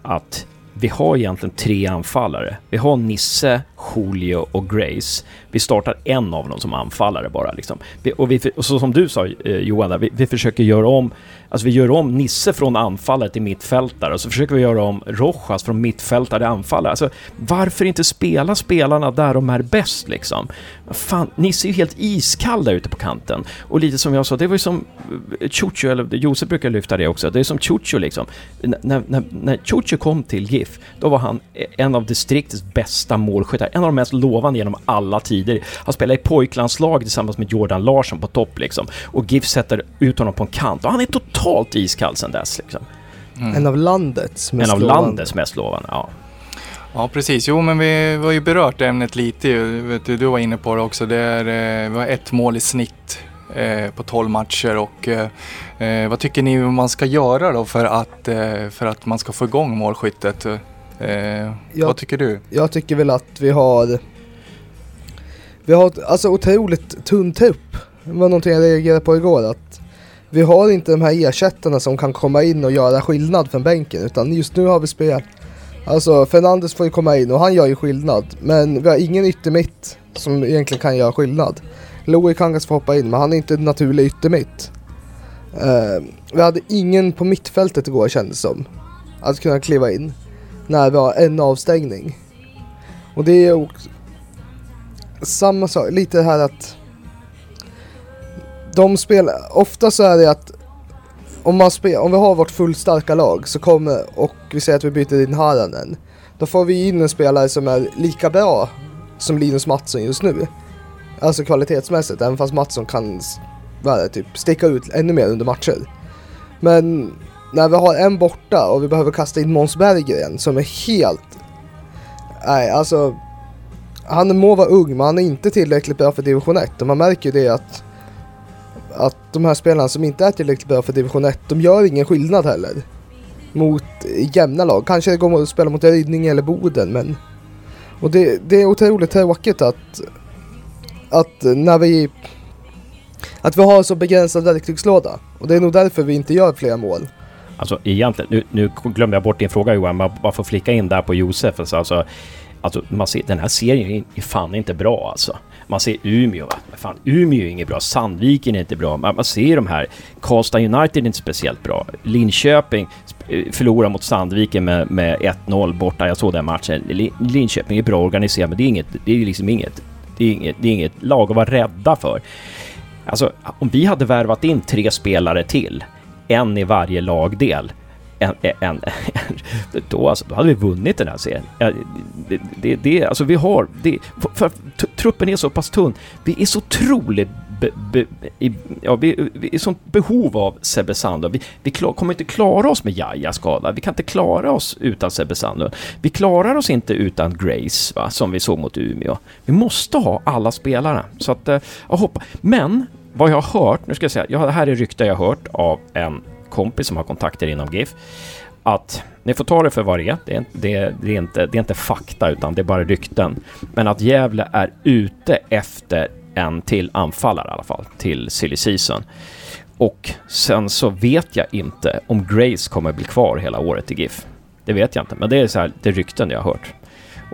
att vi har egentligen tre anfallare. Vi har Nisse, Julio och Grace. Vi startar en av dem som anfallare bara liksom. Och, vi, och så som du sa eh, Johan, där, vi, vi försöker göra om Alltså vi gör om Nisse från anfallare till mittfältare och så försöker vi göra om Rojas från mittfältare till anfallare. Alltså varför inte spela spelarna där de är bäst liksom? Fan, Nisse är ju helt iskall där ute på kanten. Och lite som jag sa, det var ju som eh, Chucho, eller Josef brukar lyfta det också, det är som Chucho liksom. N- När, när, när Chucho kom till GIF, då var han eh, en av distriktets bästa målskyttar, en av de mest lovande genom alla tider. Han spelade i pojklandslag tillsammans med Jordan Larsson på topp liksom. Och GIF sätter ut honom på en kant och han är totalt iskall sen dess liksom. En av landets mest En av lovande. landets mest lovande, ja. Ja, precis. Jo, men vi har ju berört ämnet lite. Vet du, du var inne på det också. Det är, eh, vi har ett mål i snitt eh, på 12 matcher. Och, eh, eh, vad tycker ni man ska göra då för att, eh, för att man ska få igång målskyttet? Eh, Vad tycker du? Jag tycker väl att vi har Vi har alltså otroligt tunn trupp. Det var någonting jag reagerade på igår att Vi har inte de här ersättarna som kan komma in och göra skillnad från bänken utan just nu har vi spel Alltså Fernandes får ju komma in och han gör ju skillnad men vi har ingen yttermitt som egentligen kan göra skillnad. Louis Kangas får hoppa in men han är inte naturlig yttermitt. Uh, vi hade ingen på mittfältet igår kändes som. Att kunna kliva in när vi har en avstängning. Och det är också samma sak, lite det här att de spelar, ofta så är det att om, man spel, om vi har vårt fullstarka lag så kommer, och vi säger att vi byter in Haranen, då får vi in en spelare som är lika bra som Linus Mattsson just nu. Alltså kvalitetsmässigt, även fast Mattsson kan vara, typ, sticka ut ännu mer under matcher. Men när vi har en borta och vi behöver kasta in Måns Berggren som är helt... Nej, alltså... Han må vara ung men han är inte tillräckligt bra för division 1 och man märker ju det att att de här spelarna som inte är tillräckligt bra för division 1, de gör ingen skillnad heller. Mot jämna lag. Kanske det går att spela mot Rydninge eller Boden men... Och det, det är otroligt tråkigt att... Att när vi... Att vi har så begränsad verktygslåda. Och det är nog därför vi inte gör fler mål. Alltså egentligen, nu, nu glömde jag bort din fråga Johan, men bara får flika in där på Josef. Alltså, alltså, alltså man ser, den här serien är fan inte bra alltså. Man ser Umeå, va? Men fan Umeå är inget bra, Sandviken är inte bra. Man, man ser de här, Karlstad United är inte speciellt bra. Linköping eh, förlorar mot Sandviken med, med 1-0 borta, jag såg den matchen. Linköping är bra organiserat, men det är inget, det är liksom inget, det är inget, det är inget lag att vara rädda för. Alltså, om vi hade värvat in tre spelare till, en i varje lagdel, en, en, en, då, alltså, då hade vi vunnit den här serien. Det, det, det, alltså vi har, det, för, för truppen är så pass tunn. Vi är så otroligt be, be, i, ja, vi, vi är i sånt behov av Sebbe Sandlund. Vi, vi klar, kommer inte klara oss med Jaja skada. Vi kan inte klara oss utan Sebbe Sandlund. Vi klarar oss inte utan Grace, va, som vi såg mot Umeå. Vi måste ha alla spelarna. Så att, eh, jag hoppas. Men vad jag har hört, nu ska jag säga, jag, det här är rykten jag har hört av en kompis som har kontakter inom GIF. Att, ni får ta det för vad det är. Det är, det, det, är inte, det är inte fakta utan det är bara rykten. Men att Gävle är ute efter en till anfallare i alla fall, till silly season. Och sen så vet jag inte om Grace kommer bli kvar hela året i GIF. Det vet jag inte, men det är så här, det är rykten jag har hört.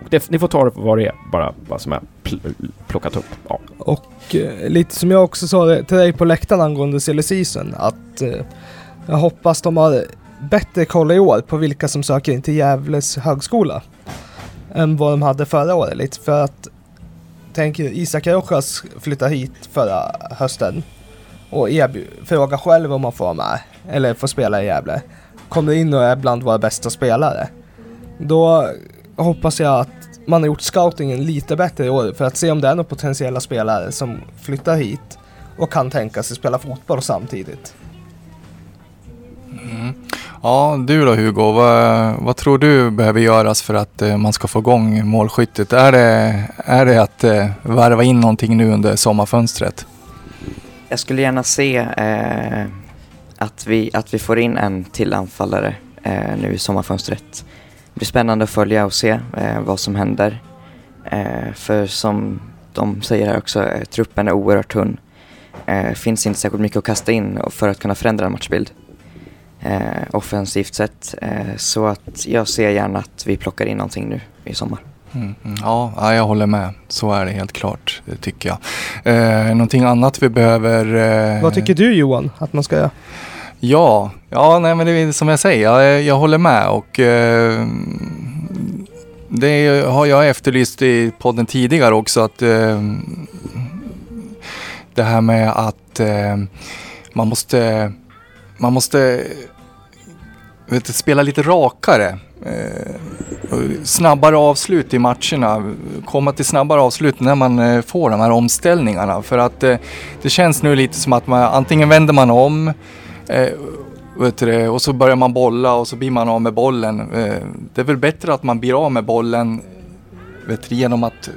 Och det, ni får ta det för vad det är, bara vad som är pl- plockat upp. Ja. Och eh, lite som jag också sa till dig på läktaren angående silly season att eh, jag hoppas de har bättre koll i år på vilka som söker in till Gävles högskola än vad de hade förra året. Lite för att tänk Isak Rojas flytta hit förra hösten och fråga själv om man får vara med eller får spela i Gävle. Kommer in och är bland våra bästa spelare. Då hoppas jag att man har gjort scoutingen lite bättre i år för att se om det är några potentiella spelare som flyttar hit och kan tänka sig spela fotboll samtidigt. Ja, du då Hugo, vad, vad tror du behöver göras för att eh, man ska få igång målskyttet? Är det, är det att eh, värva in någonting nu under sommarfönstret? Jag skulle gärna se eh, att, vi, att vi får in en till anfallare eh, nu i sommarfönstret. Det blir spännande att följa och se eh, vad som händer. Eh, för som de säger här också, eh, truppen är oerhört tunn. Eh, finns inte särskilt mycket att kasta in och- för att kunna förändra en matchbild. Eh, offensivt sett. Eh, så att jag ser gärna att vi plockar in någonting nu i sommar. Mm, mm, ja, ja, jag håller med. Så är det helt klart, det tycker jag. Eh, någonting annat vi behöver... Eh, Vad tycker du Johan att man ska göra? Ja, ja nej, men det är som jag säger, jag, jag håller med och eh, det har jag efterlyst i podden tidigare också att eh, det här med att eh, man måste, man måste vet, spela lite rakare. Eh, snabbare avslut i matcherna. Komma till snabbare avslut när man eh, får de här omställningarna. För att eh, det känns nu lite som att man antingen vänder man om eh, vet du, och så börjar man bolla och så blir man av med bollen. Eh, det är väl bättre att man blir av med bollen vet du, genom att,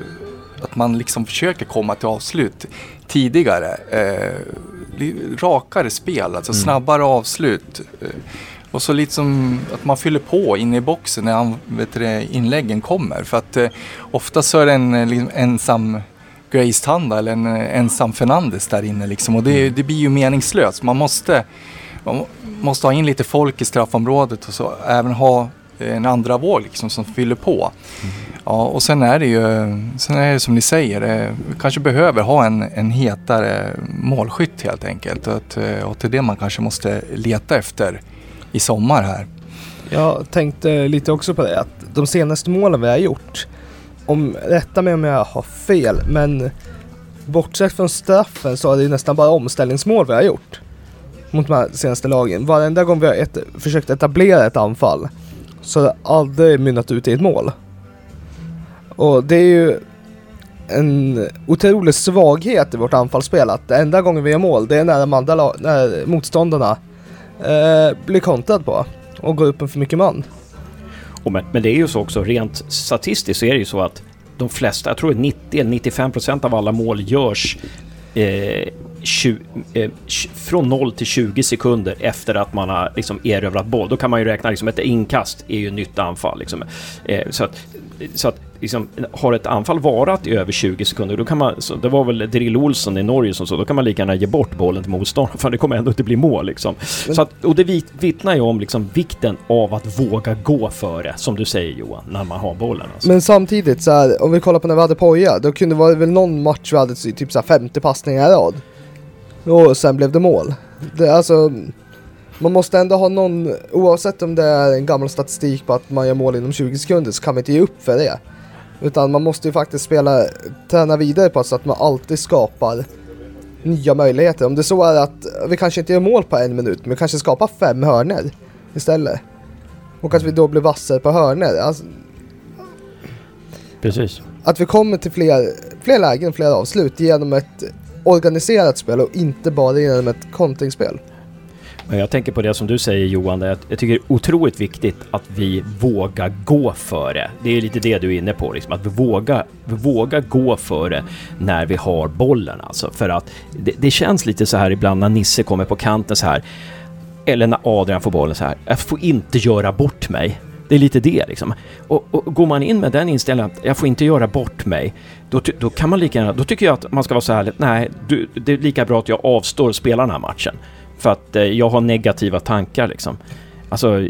att man liksom försöker komma till avslut tidigare. Eh, rakare spel, alltså snabbare avslut. Eh, och så lite som att man fyller på inne i boxen när han, vet du, inläggen kommer. För att eh, ofta så är det en liksom, ensam Grace Tanda eller en eh, ensam Fernandes där inne liksom. Och det, det blir ju meningslöst. Man måste, man måste ha in lite folk i straffområdet och så även ha eh, en andra våg liksom som fyller på. Ja, och sen är det ju, sen är det som ni säger, eh, vi kanske behöver ha en, en hetare målskytt helt enkelt. Och, att, eh, och till det man kanske måste leta efter i sommar här. Jag tänkte lite också på det att de senaste målen vi har gjort, om, rätta mig om jag har fel, men bortsett från straffen så är det nästan bara omställningsmål vi har gjort mot de här senaste lagen. Varenda gång vi har ett, försökt etablera ett anfall så har det aldrig mynnat ut i ett mål. Och det är ju en otrolig svaghet i vårt anfallsspel att det enda gången vi gör mål det är när, de andra, när motståndarna eh, blir kontrad på och går upp en för mycket man. Och men, men det är ju så också, rent statistiskt så är det ju så att de flesta, jag tror 90-95% av alla mål görs eh, 20, eh, från 0 till 20 sekunder efter att man har liksom erövrat boll. Då kan man ju räkna liksom ett inkast är ju nytt anfall. Liksom. Eh, så att, så att liksom, har ett anfall varat i över 20 sekunder, då kan man, så det var väl Drill Olsson i Norge som sa, då kan man lika gärna ge bort bollen till motståndaren för det kommer ändå inte bli mål. Liksom. Så att, och det vit- vittnar ju om liksom, vikten av att våga gå före, som du säger Johan, när man har bollen. Alltså. Men samtidigt så här, om vi kollar på när vi hade Poja, då kunde det vara väl någon match vi hade typ så här 50 passningar i rad. Och sen blev det mål. Det, alltså, man måste ändå ha någon, oavsett om det är en gammal statistik på att man gör mål inom 20 sekunder så kan man inte ge upp för det. Utan man måste ju faktiskt spela, träna vidare på så att man alltid skapar nya möjligheter. Om det så är att vi kanske inte gör mål på en minut, men kanske skapar fem hörner istället. Och att vi då blir vassare på hörner. Alltså, Precis. att vi kommer till fler, fler lägen, fler avslut genom ett organiserat spel och inte bara genom ett kontringsspel. Men jag tänker på det som du säger Johan, att jag tycker det är otroligt viktigt att vi vågar gå före. Det är lite det du är inne på, liksom, att vi vågar, vi vågar gå före när vi har bollen. Alltså. För att det, det känns lite så här ibland när Nisse kommer på kanten så här. Eller när Adrian får bollen så här. Jag får inte göra bort mig. Det är lite det liksom. Och, och går man in med den inställningen att jag får inte göra bort mig. Då, ty- då kan man lika gärna, då tycker jag att man ska vara så här, nej, du, det är lika bra att jag avstår att spela den här matchen. För att eh, jag har negativa tankar liksom. Alltså,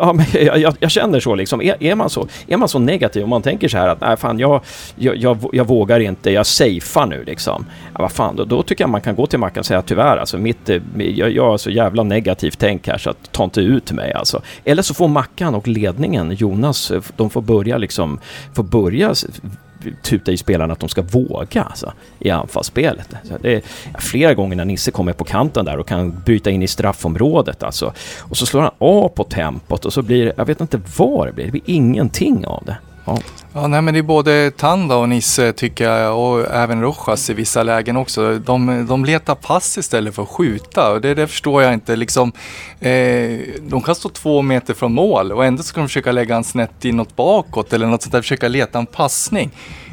ja, men jag, jag, jag känner så liksom. Är, är, man så. är man så negativ och man tänker så här att nej fan jag, jag, jag, jag vågar inte, jag safear nu liksom. Ja, vad fan, då, då tycker jag man kan gå till Mackan och säga tyvärr alltså, eh, mitt, jag, jag har så jävla negativt tänk här så att ta inte ut mig alltså. Eller så får Mackan och ledningen, Jonas, eh, de får börja liksom, får börja tuta i spelarna att de ska våga alltså, i anfallsspelet. Så det är flera gånger när Nisse kommer på kanten där och kan bryta in i straffområdet alltså. Och så slår han av på tempot och så blir det, jag vet inte vad det blir, det blir ingenting av det. Ja. Ja, nej, men det är både Tanda och Nisse tycker jag och även Rojas i vissa lägen också. De, de letar pass istället för att skjuta och det, det förstår jag inte. Liksom, eh, de kan stå två meter från mål och ändå ska de försöka lägga en snett inåt bakåt eller något sånt där, försöka leta en passning.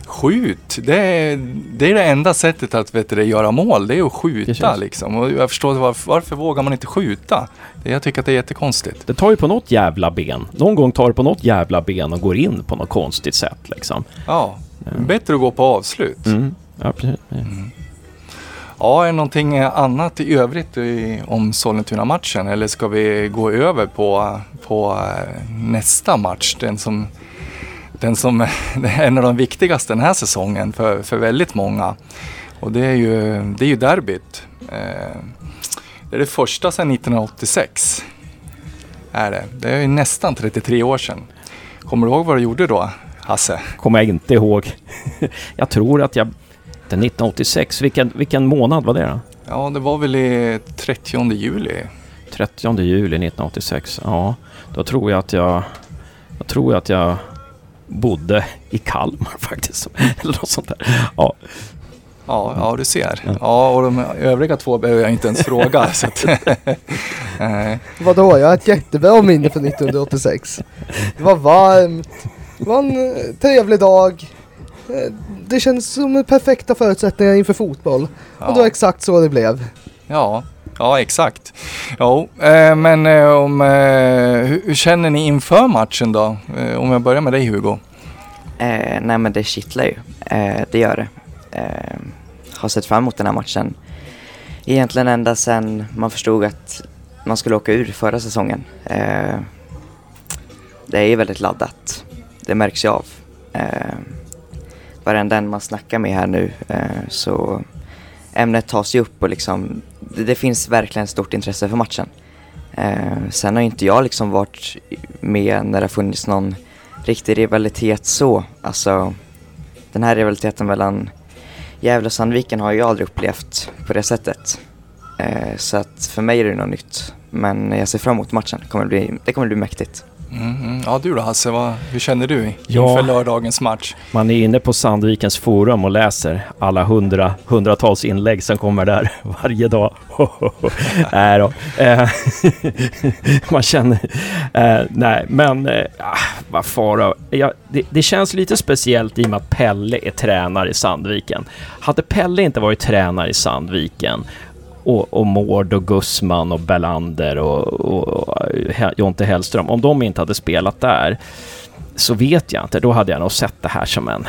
Skjut! Det är, det är det enda sättet att vet du, göra mål, det är att skjuta liksom. Och jag förstår varför, varför vågar man inte skjuta? Det, jag tycker att det är jättekonstigt. Det tar ju på något jävla ben. Någon gång tar det på något jävla ben och går in på något konstigt sätt liksom. Ja, bättre att gå på avslut. Mm. Ja, precis. Ja, är det någonting annat i övrigt i, om Sollentuna-matchen eller ska vi gå över på, på eh, nästa match? Den som, den som är en av de viktigaste den här säsongen för, för väldigt många. Och det är ju, det är ju derbyt. Eh, Det är det första sedan 1986. Är det. det är ju nästan 33 år sedan. Kommer du ihåg vad du gjorde då, Hasse? Kommer jag inte ihåg. jag tror att jag... Den 1986, vilken, vilken månad var det då? Ja, det var väl i 30 juli. 30 juli 1986. Ja, då tror jag att jag... Då tror jag att jag bodde i Kalmar faktiskt. Eller något sånt där. Ja, Ja, ja du ser. Ja, och de övriga två behöver jag inte ens fråga. så att, Nej. Vadå, jag har ett jättebra minne från 1986. Det var varmt, det var en eh, trevlig dag. Eh, Det känns som perfekta förutsättningar inför fotboll. Och det var Ja. exakt så det blev. ja, ja, exakt. Jo, eh, men eh, om, eh, hur, känner ni inför matchen då? Eh, om jag börjar med dig Hugo. Eh, nej men det kittlar ju. Eh, det gör det. Eh, har sett fram emot den här matchen egentligen ända sedan man förstod att man skulle åka ur förra säsongen. Eh, det är ju väldigt laddat. Det märks ju av. Eh, varenda en man snackar med här nu eh, så ämnet tas ju upp och liksom det, det finns verkligen stort intresse för matchen. Eh, sen har ju inte jag liksom varit med när det har funnits någon riktig rivalitet så. Alltså den här rivaliteten mellan Gävle och Sandviken har jag aldrig upplevt på det sättet. Eh, så att för mig är det något nytt. Men jag ser fram emot matchen. Det kommer bli, det kommer bli mäktigt. Mm. Ja, du då Hasse, vad, hur känner du Ja. inför lördagens match? man är inne på Sandvikens forum och läser alla hundra, hundratals inlägg som kommer där varje dag. nej då. Eh, man känner... Eh, nej, men... Eh, ah, vad fara. Ja, det, det känns lite speciellt i och med att Pelle är tränare i Sandviken. Hade Pelle inte varit tränare i Sandviken och, och Mård och Gussman och Bellander och, och, och Jonte Hellström, om de inte hade spelat där så vet jag inte. Då hade jag nog sett det här som en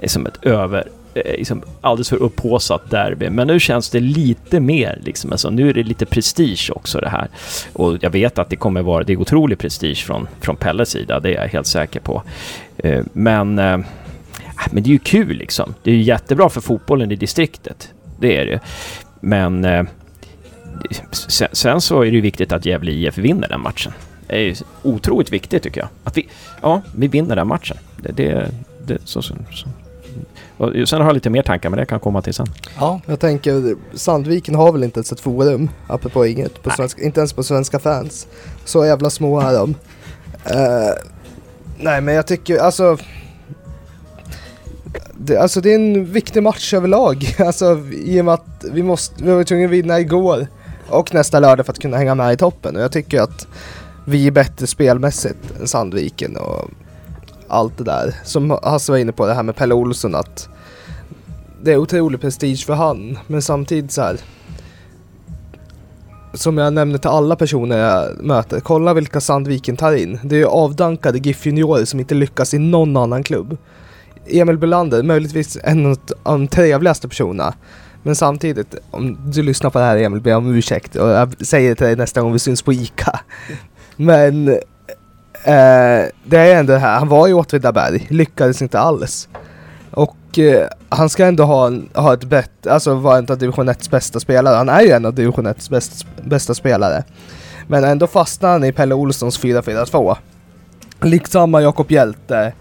liksom ett över eh, liksom alldeles för upphaussat derby. Men nu känns det lite mer liksom, alltså, nu är det lite prestige också det här. Och jag vet att det kommer vara, det är otrolig prestige från, från Pelles sida, det är jag helt säker på. Eh, men, eh, äh, men det är ju kul liksom. Det är ju jättebra för fotbollen i distriktet. Det är det. Men eh, sen, sen så är det ju viktigt att Gävle IF vinner den matchen. Det är ju otroligt viktigt tycker jag. Att vi, ja, vi vinner den matchen. Det, det, det, så, så, så. Och sen har jag lite mer tankar, men det kan komma till sen. Ja, Jag tänker, Sandviken har väl inte ens ett forum, apropå inget, på svenska, inte ens på svenska fans. Så jävla små är de. Eh, nej men jag tycker, alltså... Det, alltså det är en viktig match överlag. Alltså i och med att vi måste, vi var tvungna att vinna igår och nästa lördag för att kunna hänga med i toppen. Och jag tycker att vi är bättre spelmässigt än Sandviken och allt det där. Som Hasse var inne på det här med Pelle Olsson att det är otrolig prestige för han, men samtidigt så här. Som jag nämner till alla personer jag möter, kolla vilka Sandviken tar in. Det är ju avdankade GIF juniorer som inte lyckas i någon annan klubb. Emil Belander, möjligtvis en av de trevligaste personerna. Men samtidigt, om du lyssnar på det här Emil, ber jag om ursäkt och jag säger det till dig nästa gång vi syns på ICA. Men eh, det är ändå det här, han var i Åtvidaberg, lyckades inte alls. Och eh, han ska ändå ha, ha ett bett, alltså vara en av division 1 bästa spelare. Han är ju en av division 1 bäst, bästa spelare. Men ändå fastnar han i Pelle Olssons 4-4-2. Liksom Jakob Hjälte,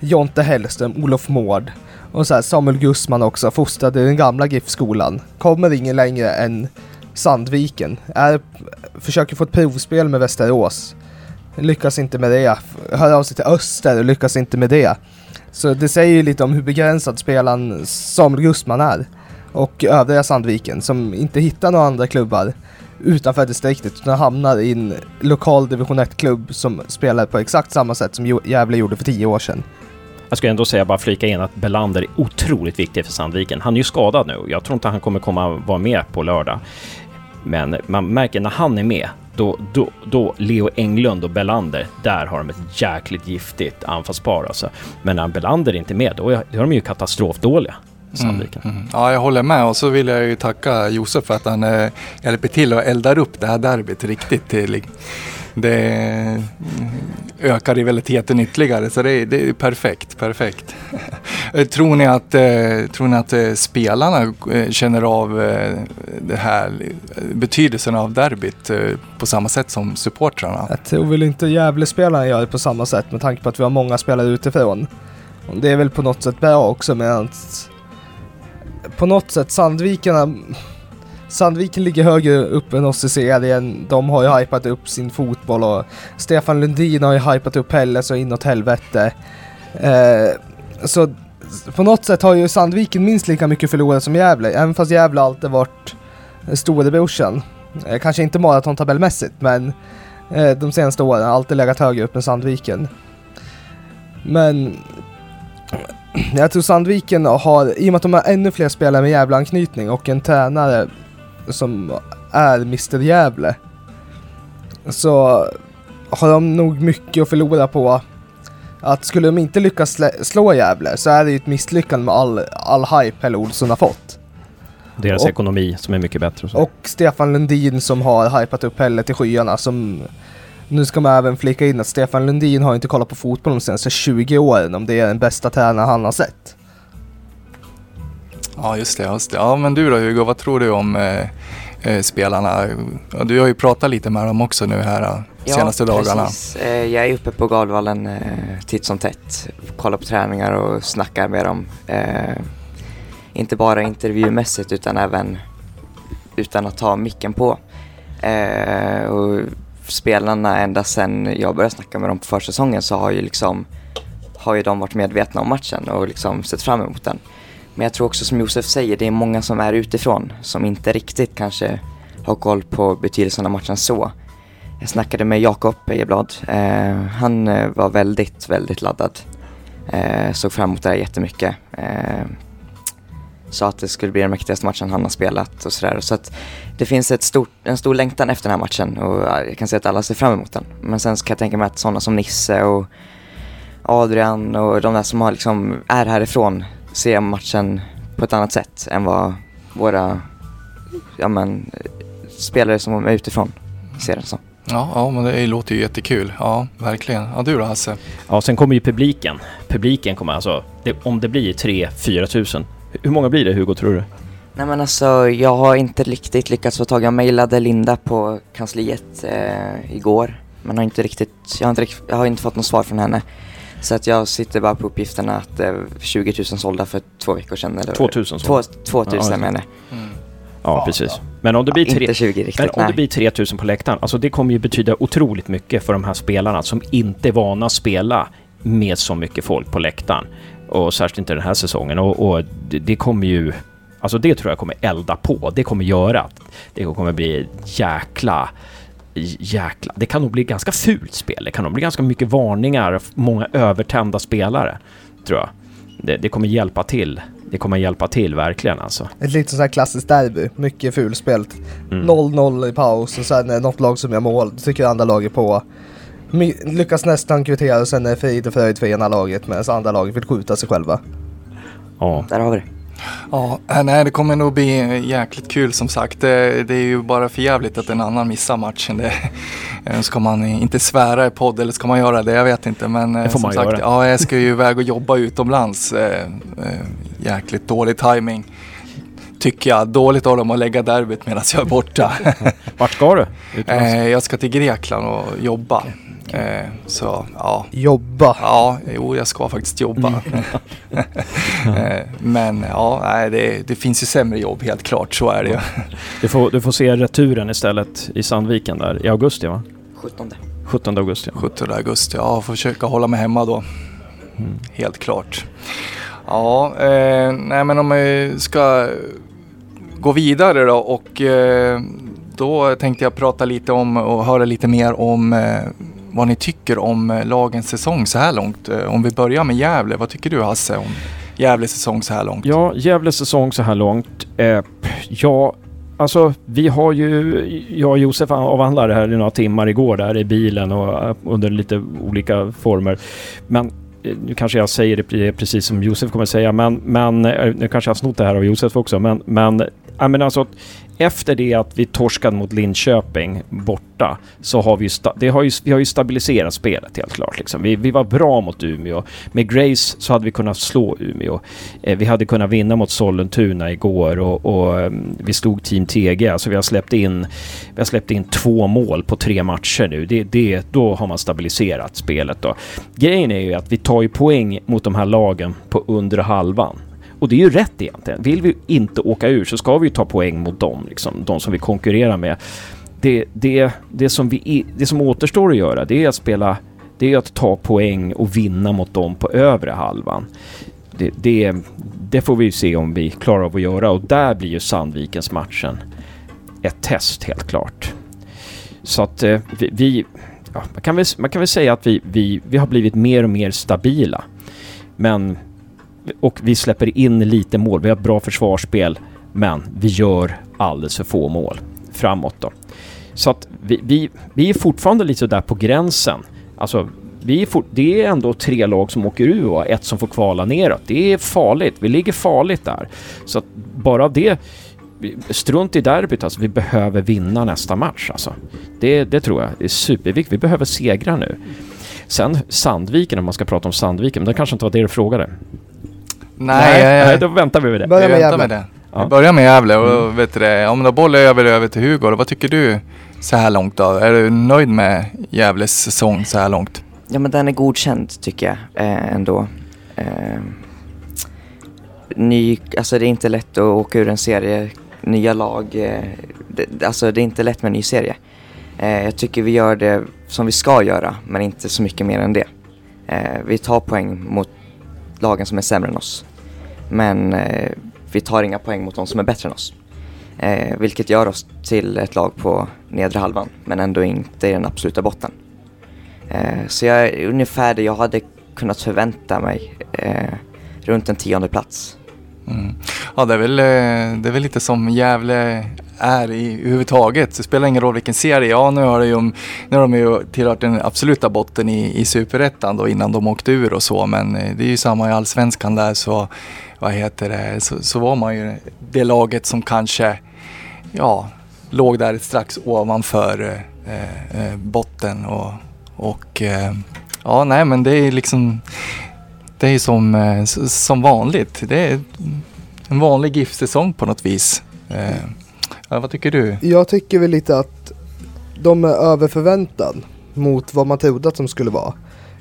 Jonte Hellström, Olof Mård och så här Samuel Gussman också, fostrad i den gamla GIF-skolan. Kommer ingen längre än Sandviken. Är, försöker få ett provspel med Västerås. Lyckas inte med det. Hör av sig till Öster och lyckas inte med det. Så det säger ju lite om hur begränsad spelaren Samuel Gussman är. Och övriga Sandviken som inte hittar några andra klubbar utanför distriktet utan hamnar i en lokal division 1-klubb som spelar på exakt samma sätt som Gävle gjorde för tio år sedan. Jag ska ändå säga, bara flika in att Belander är otroligt viktig för Sandviken. Han är ju skadad nu. Jag tror inte han kommer komma vara med på lördag. Men man märker när han är med, då, då, då Leo Englund och Belander, där har de ett jäkligt giftigt anfallspar alltså. Men när Belander inte är med, då är, då är de ju katastrofdåliga. Sandviken. Mm. mm. Ja, jag håller med och så vill jag ju tacka Josef för att han eh, hjälper till och eldar upp det här derbyt riktigt till. Det ökar rivaliteten ytterligare så det är, det är perfekt, perfekt. Eh, tror ni att, eh, tror ni att eh, spelarna känner av det här betydelsen av derbyt på samma sätt som supportrarna? Jag tror väl inte Gävle-spelarna gör det på samma sätt med tanke på att vi har många spelare utifrån. Det är väl på något sätt bra också medan på något sätt Sandvikarna Sandviken ligger högre upp än oss i serien. De har ju hypat upp sin fotboll och Stefan Lundin har ju hypat upp Pelle så inåt helvete. Eh, så på något sätt har ju Sandviken minst lika mycket förlorat som Gävle, även fast Gävle alltid varit storebrorsan. Eh, kanske inte maratontabellmässigt, men eh, de senaste åren har alltid legat högre upp än Sandviken. Men jag tror Sandviken har, i och med att de har ännu fler spelare med Gävle-anknytning och en tränare som är Mr Gävle, så har de nog mycket att förlora på att skulle de inte lyckas slå Gävle så är det ju ett misslyckande med all, all hype Pelle Olsson har fått. Deras Och- ekonomi som är mycket bättre. Och. Och Stefan Lundin som har hypat upp Pelle till skyarna som nu ska man även flika in att Stefan Lundin har inte kollat på fotboll de senaste 20 åren om det är den bästa tränaren han har sett. Ja, just det. Just det. Ja, men du då Hugo, vad tror du om eh, eh, spelarna? Ja, Du har ju pratat lite med dem också nu här eh, senaste dagarna. Precis. Eh, Jag är uppe på Galvallen eh, titt som tätt. Kollar på träningar och snackar med dem. Eh, inte bara intervjumässigt utan även utan att ta micken på. Eh, och spelarna ända sedan jag började snacka med dem på försäsongen så har ju liksom har ju de varit medvetna om matchen och liksom sett fram emot den. Men jag tror också som Josef säger, det är många som är utifrån som inte riktigt kanske har koll på betydelsen av matchen så. Jag snackade med Jakob Ejeblad. Eh, han eh, var väldigt, väldigt laddad. Eh, såg fram emot det här jättemycket. Eh, sa att det skulle bli den mäktigaste matchen han har spelat och sådär. Så att det finns ett stort, en stor längtan efter den här matchen och jag kan säga att alla ser fram emot den. Men sen kan jag tänka mig att sådana som Nisse och Adrian och de där som har liksom är härifrån ser matchen på ett annat sätt än vad våra ja, men, spelare som är utifrån ser det som. Ja, ja, men det låter ju jättekul. Ja, verkligen. Ja, du då Hasse? Ja, sen kommer ju publiken. Publiken kommer alltså, det, om det blir 3-4 tusen. Hur många blir det Hugo, tror du? Nej men alltså jag har inte riktigt lyckats få tag i, jag mejlade Linda på kansliet eh, igår. Men har inte riktigt, jag har inte, jag har inte fått något svar från henne. Så att jag sitter bara på uppgifterna att det är 20 000 sålda för två veckor sedan. Eller 2000 Två, sålda. 2000 Ja, menar jag. Mm. Ja, precis. Men om det blir, tre, Inte 20 riktigt, men om det blir 3000 på läktaren, alltså det kommer ju betyda otroligt mycket för de här spelarna som inte är vana att spela med så mycket folk på läktaren. Och särskilt inte den här säsongen. Och, och det, det kommer ju... Alltså det tror jag kommer elda på. Det kommer göra att det kommer bli jäkla... Jäkla... Det kan nog bli ganska fult spel. Det kan nog bli ganska mycket varningar, många övertända spelare, tror jag. Det, det kommer hjälpa till. Det kommer hjälpa till verkligen alltså. Ett litet sånt här klassiskt derby, mycket fulspelt. Mm. 0-0 i paus och sen är något lag som gör mål, tycker andra laget på. My- lyckas nästan kvittera och sen är frid och fröjd för ena laget medan andra laget vill skjuta sig själva. Ja. Där har vi det. Ja, äh, nej det kommer nog bli jäkligt kul som sagt. Det, det är ju bara för jävligt att en annan missar matchen. Det, eh, ska man inte svära i podd eller ska man göra det? Jag vet inte. Men eh, Det får som man sagt, göra. ja, jag ska ju iväg och jobba utomlands. Eh, eh, jäkligt dålig timing Tycker jag. Dåligt av dem att lägga derbyt medan jag är borta. Vart ska du? Eh, jag ska till Grekland och jobba. Eh, så ja. Jobba. Ja, jo jag ska faktiskt jobba. Eh, Men ja, nej, det, det finns ju sämre jobb helt klart, så är det ju. Du får, du får se returen istället i Sandviken där i augusti va? 17. 17 augusti. 17 augusti, ja, får försöka hålla mig hemma då. Helt klart. Ja, eh, nej men om vi ska gå vidare då och eh, då tänkte jag prata lite om och höra lite mer om eh, vad ni tycker om eh, lagens säsong så här långt. Eh, om vi börjar med Gävle, vad tycker du Hasse om Gävles säsong så här långt? Ja, Gävles säsong så här långt. Eh, ja, alltså vi har ju, jag och Josef avhandlade det här i några timmar igår där i bilen och eh, under lite olika former. Men nu kanske jag säger det precis som Josef kommer säga, men, men nu kanske jag har snott det här av Josef också, men, men, ja, men alltså efter det att vi torskade mot Linköping borta så har vi ju, det har ju, vi har ju stabiliserat spelet helt klart. Liksom. Vi, vi var bra mot Umeå. Med Grace så hade vi kunnat slå Umeå. Eh, vi hade kunnat vinna mot Sollentuna igår och, och mm, vi slog Team TG. Alltså vi har släppt in, vi har släppt in två mål på tre matcher nu. Det, det, då har man stabiliserat spelet. Då. Grejen är ju att vi tar ju poäng mot de här lagen på undre halvan. Och det är ju rätt egentligen. Vill vi inte åka ur så ska vi ju ta poäng mot dem, liksom, de som vi konkurrerar med. Det, det, det, som vi, det som återstår att göra det är att spela, det är att ta poäng och vinna mot dem på övre halvan. Det, det, det får vi ju se om vi klarar av att göra och där blir ju Sandvikens matchen ett test helt klart. Så att eh, vi, vi ja, man, kan väl, man kan väl säga att vi, vi, vi har blivit mer och mer stabila. Men och vi släpper in lite mål. Vi har ett bra försvarsspel, men vi gör alldeles för få mål framåt då. Så att vi, vi, vi är fortfarande lite där på gränsen. Alltså, vi är fort, det är ändå tre lag som åker ur och ett som får kvala neråt. Det är farligt. Vi ligger farligt där. Så att bara det... Strunt i derbyt alltså. Vi behöver vinna nästa match alltså. Det, det tror jag är superviktigt. Vi behöver segra nu. Sen Sandviken, om man ska prata om Sandviken, men det kanske inte var det du frågade. Nej, nej, nej, då väntar vi med det. Börja med väntar Gävle. med det. Ja. Vi börjar med Gävle och vet du det, om då bollar jag över, över till Hugo, vad tycker du så här långt då? Är du nöjd med Gävles säsong så här långt? Ja men den är godkänd tycker jag eh, ändå. Eh, ny, alltså det är inte lätt att åka ur en serie, nya lag. Eh, det, alltså det är inte lätt med en ny serie. Eh, jag tycker vi gör det som vi ska göra, men inte så mycket mer än det. Eh, vi tar poäng mot lagen som är sämre än oss. Men eh, vi tar inga poäng mot de som är bättre än oss. Eh, vilket gör oss till ett lag på nedre halvan, men ändå inte i den absoluta botten. Eh, så jag är ungefär det jag hade kunnat förvänta mig. Eh, runt en tionde plats. Mm. Ja, det är, väl, eh, det är väl lite som Gävle är i överhuvudtaget. Det spelar ingen roll vilken serie. Ja, nu har, det ju, nu har de ju tillhört den absoluta botten i, i superettan då innan de åkte ur och så. Men eh, det är ju samma i allsvenskan där så, vad heter det, så, så var man ju det laget som kanske, ja, låg där strax ovanför eh, eh, botten och, och eh, ja, nej men det är liksom det är som, eh, som vanligt. Det är en vanlig GIF-säsong på något vis. Eh, Ja, vad tycker du? Jag tycker väl lite att de är över förväntan mot vad man trodde att de skulle vara.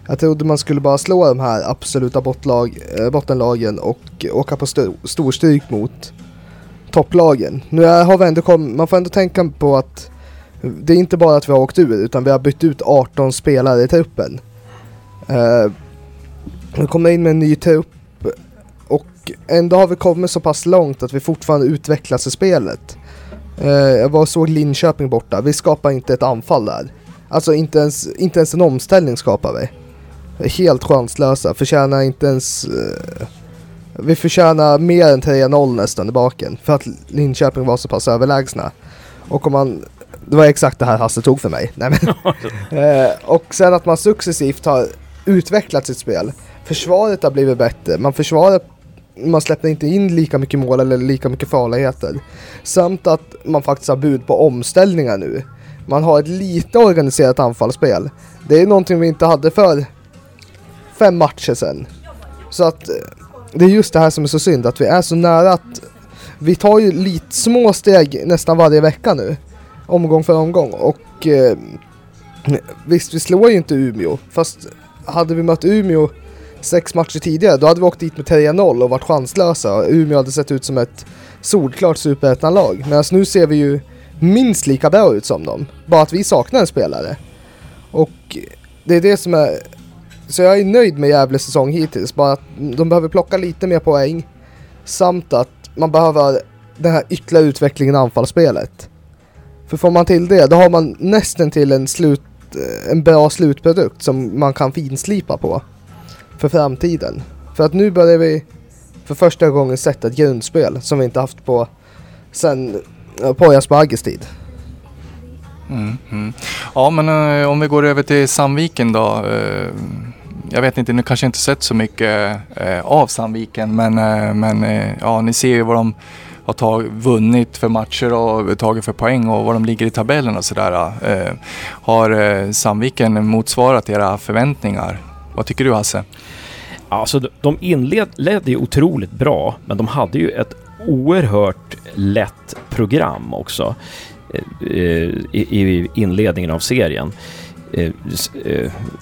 Jag trodde man skulle bara slå de här absoluta bottlag, eh, bottenlagen och åka på st storstryk mot topplagen. Nu är, har vi ändå kom, man får ändå tänka på att det är inte bara att vi har åkt ur utan vi har bytt ut 18 spelare i truppen. Eh, uh, vi kommer in med en ny trupp och ändå har vi kommit så pass långt att vi fortfarande utvecklas i spelet. Eh, jag var och såg Linköping borta, vi skapar inte ett anfall där. Alltså inte ens, inte ens en omställning skapar vi. Helt chanslösa, förtjänar inte ens... Uh, vi förtjänar mer än 3-0 nästan i baken för att Linköping var så pass överlägsna. Och om man... Det var exakt det här Hasse tog för mig. Nej, men, eh, och sen att man successivt har utvecklat sitt spel. Försvaret har blivit bättre. Man försvarar man släpper inte in lika mycket mål eller lika mycket farligheter. Samt att man faktiskt har bud på omställningar nu. Man har ett lite organiserat anfallsspel. Det är någonting vi inte hade för fem matcher sedan. Så att eh, det är just det här som är så synd, att vi är så nära att vi tar ju lite små steg nästan varje vecka nu. Omgång för omgång. Och eh, visst, vi slår ju inte Umeå. Fast hade vi mött Umeå sex matcher tidigare, då hade vi åkt dit med 3-0 och varit chanslösa. Umeå hade sett ut som ett solklart superettan-lag. Medan nu ser vi ju minst lika bra ut som dem. Bara att vi saknar en spelare. Och det är det som är... Så jag är nöjd med Gävles säsong hittills. Bara att de behöver plocka lite mer poäng. Samt att man behöver den här ytterligare utvecklingen i anfallsspelet. För får man till det, då har man nästan till en slut en bra slutprodukt som man kan finslipa på för framtiden. För att nu börjar vi för första gången sätta ett grundspel som vi inte haft på sen på Bagges tid. Mm, mm. Ja, men uh, om vi går över till Sandviken då. Uh, jag vet inte, nu kanske inte sett så mycket uh, av Sandviken, men, men ja, ni ser ju vad de har tag, vunnit för matcher och tagit för poäng och var de ligger i tabellen och sådär. har Sandviken motsvarat era förväntningar? Vad tycker du Hasse? Alltså de inledde ju otroligt bra, men de hade ju ett oerhört lätt program också eh, eh, i inledningen av serien. Eh,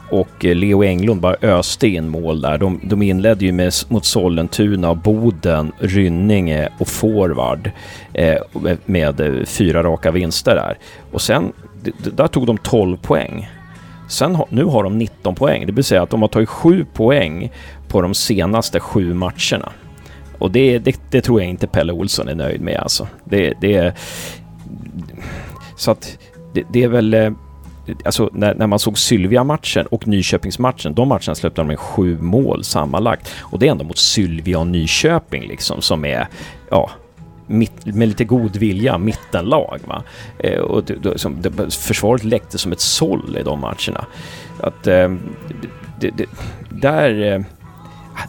och Leo Englund bara öste in mål där. De, de inledde ju med, mot Sollentuna, Boden, Rynninge och Forward med fyra raka vinster där. Och sen, där tog de 12 poäng. Sen nu har de 19 poäng, det vill säga att de har tagit 7 poäng på de senaste 7 matcherna. Och det, det, det, tror jag inte Pelle Olsson är nöjd med alltså. Det, det, så att det, det är väl... Eh, alltså när, när man såg Sylvia-matchen och Nyköpingsmatchen, de matcherna släppte de med sju mål sammanlagt. Och det är ändå mot Sylvia och Nyköping liksom som är, ja, mitt, med lite god vilja, mittenlag. Va? Eh, och det, det, som, det, försvaret läckte som ett såll i de matcherna. Att, eh, det, där... Eh,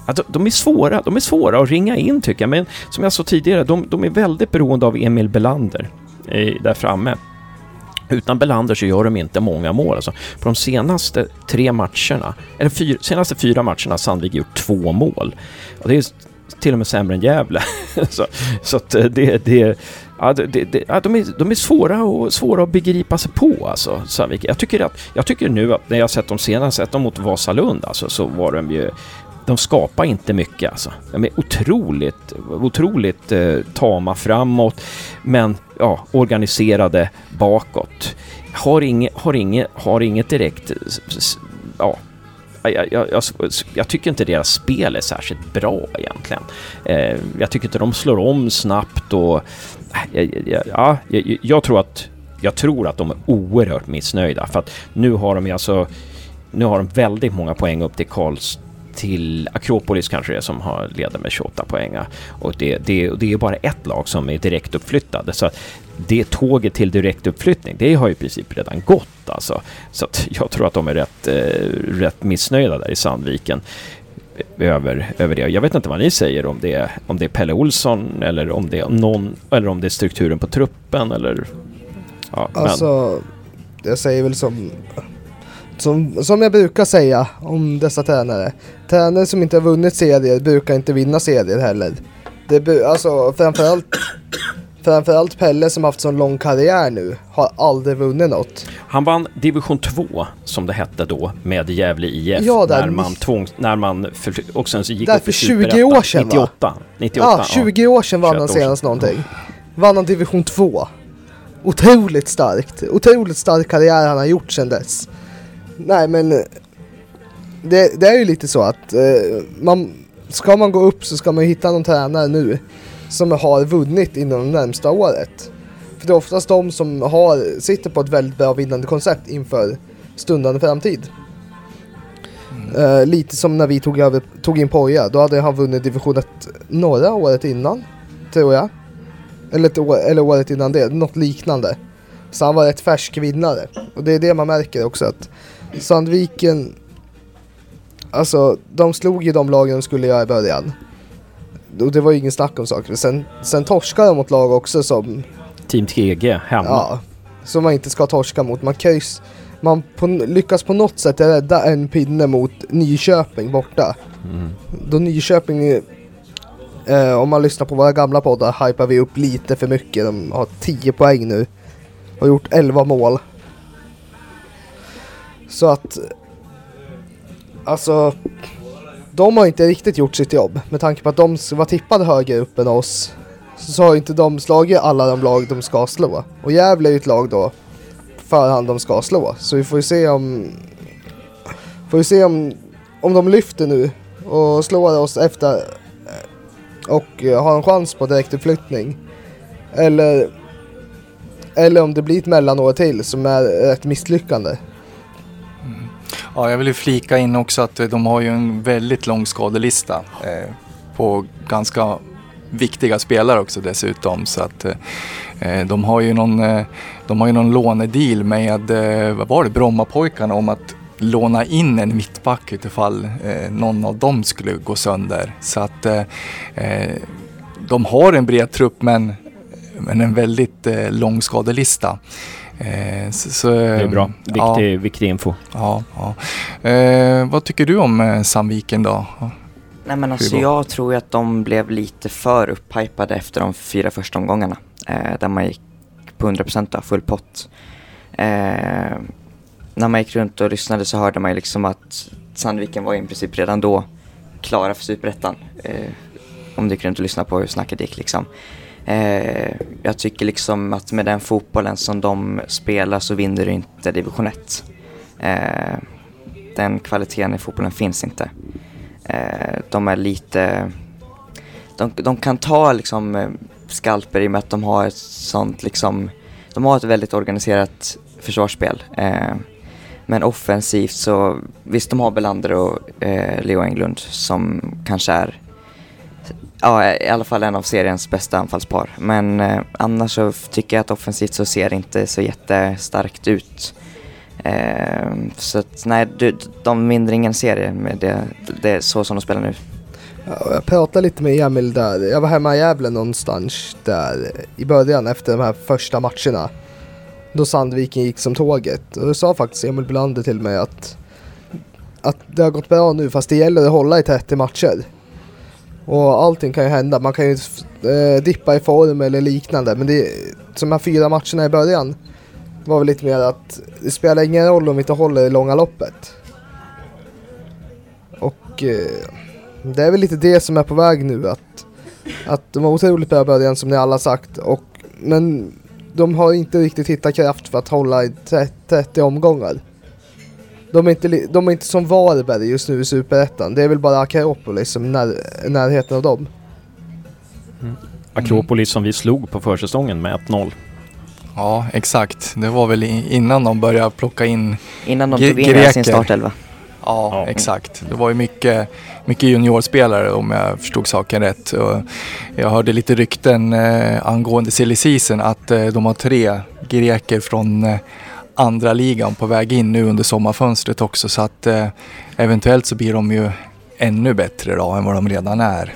Alltså, de är svåra, de är svåra att ringa in tycker jag, men som jag sa tidigare, de, de är väldigt beroende av Emil Belander eh, där framme. Utan Belander så gör de inte många mål. Alltså, på de senaste tre matcherna, eller fyr, senaste fyra matcherna har Sandvik gjort två mål. Och det är till och med sämre än Gävle. så så att eh, det, det, ja, det, det, ja, de, är, de är svåra, och, svåra att begripa sig på alltså, Sandvik. Jag tycker, att, jag tycker nu att när jag sett dem senast, sett dem mot Vasalund alltså, så var de ju de skapar inte mycket alltså. De är otroligt, otroligt eh, tama framåt, men ja, organiserade bakåt. Har, inget, har, inget, har inget direkt, ja, jag, jag, jag, jag, tycker inte deras spel är särskilt bra egentligen. Eh, jag tycker inte de slår om snabbt och ja, jag, tror att jag tror att de är oerhört missnöjda för att nu har de alltså nu har de väldigt många poäng upp till Karls till Akropolis kanske det är som har leder med 28 poäng. Och det, det, det är bara ett lag som är direkt uppflyttade. Så det tåget till direktuppflyttning, det har i princip redan gått alltså. Så att jag tror att de är rätt, eh, rätt missnöjda där i Sandviken över, över det. Jag vet inte vad ni säger om det, om det är Pelle Olsson eller om det är någon, eller om det är strukturen på truppen eller... Ja, alltså, men. jag säger väl som som, som jag brukar säga om dessa tränare. Tränare som inte har vunnit serier brukar inte vinna serier heller. Det, alltså framförallt, framförallt Pelle som haft sån lång karriär nu har aldrig vunnit något. Han vann division 2, som det hette då, med Gävle IF. Ja, där- när man tvång, när man för, och sen så gick Där för i 20 Superettan. år sedan, va? 98. 98 Ja, 20 år sedan vann 21 han år sedan. senast någonting. Vann han division 2. Otroligt starkt. Otroligt stark karriär han har gjort sedan dess. Nej men det, det är ju lite så att eh, man, ska man gå upp så ska man ju hitta någon tränare nu som har vunnit inom det närmsta året. För det är oftast de som har, sitter på ett väldigt bra vinnande koncept inför stundande framtid. Eh, lite som när vi tog, över, tog in Poja, då hade han vunnit division 1 norra året innan, tror jag. Eller, år, eller året innan det, något liknande. Så han var rätt färsk vinnare. Och det är det man märker också att Sandviken, alltså de slog ju de lagen de skulle göra i början. Och det var ju ingen snack om saker. Sen, sen torskade de mot lag också som Team TG hemma. Ja, som man inte ska torska mot. Man kan ju, s- man på, lyckas på något sätt rädda en pinne mot Nyköping borta. Mm. Då Nyköping, eh, om man lyssnar på våra gamla poddar, hypar vi upp lite för mycket. De har 10 poäng nu. Och gjort 11 mål. Så att, alltså, de har inte riktigt gjort sitt jobb. Med tanke på att de var tippade högre upp än oss så har inte de slagit alla de lag de ska slå. Och Gävle är ju ett lag då förhand de ska slå. Så vi får ju se om får ju se om, om de lyfter nu och slår oss efter eh, och eh, har en chans på direktuppflyttning. Eller eller om det blir ett mellanår till som är ett misslyckande. Ja, jag vill ju flika in också att eh, de har ju en väldigt lång skadelista eh, på ganska viktiga spelare också dessutom. Så att eh, eh, de har ju någon, eh, de har ju någon lånedeal med, eh, vad var det, Brommapojkarna om att låna in en mittback utifall eh, någon av dem skulle gå sönder. Så att eh, eh, de har en bred trupp men, men en väldigt eh, lång skadelista. Eh, så, så, Det är bra. Viktig, Ja, viktig info. Ja, ja. Eh, vad tycker du om eh, Sandviken då? Nej men alltså jag tror att de blev lite för upphypade efter de fyra första omgångarna. Eh, där man gick på 100% då, full pott. Eh, när man gick runt och lyssnade så hörde man ju liksom att Sandviken var i princip redan då klara för Superettan. Eh, om du gick runt och lyssnade på hur snacket gick liksom. Eh, jag tycker liksom att med den fotbollen som de spelar så vinner du inte division 1. Eh, den kvaliteten i fotbollen finns inte. Eh, de är lite... De, de kan ta liksom eh, skalper i och med att de har ett sånt liksom... De har ett väldigt organiserat försvarsspel. Eh, men offensivt så, visst de har Belander och eh, Leo Englund som kanske är Ja, i alla fall en av seriens bästa anfallspar. Men eh, annars så tycker jag att offensivt så ser det inte så jättestarkt ut. Eh, så att nej, du, de vinner ingen serie med det, det är så som de spelar nu. Ja, Jag pratade lite med Emil där. Jag var hemma i Gävle någonstans där i början efter de här första matcherna. Då Sandviken gick som tåget. Och då sa faktiskt Emil Belander till mig att, att det har gått bra nu fast det gäller att hålla i 30 matcher. Och allting kan ju hända. Man kan ju eh, dippa i form eller liknande. Men det, som de här fyra matcherna i början var väl lite mer att det spelar ingen roll om vi inte håller i långa loppet. Och eh, det är väl lite det som är på väg nu att, att de var otroligt bra i början som ni alla sagt och, men de har inte riktigt hittat kraft för att hålla i 30, 30 omgångar. De är, inte, de är inte som Varberg just nu i Superettan. Det är väl bara Akropolis som är när, närheten av dem. Akropolis som vi slog på försäsongen med 1-0. Ja, exakt. Det var väl innan de började plocka in Innan de tog in sin startelva. Ja, Ja. exakt. Det var ju mycket, mycket juniorspelare om jag förstod saken rätt. Och jag hörde lite rykten eh, angående silly season att eh, de har tre greker från eh, andra ligan på väg in nu under sommarfönstret också. Så att eh, eventuellt så blir de ju ännu bättre då än vad de redan är.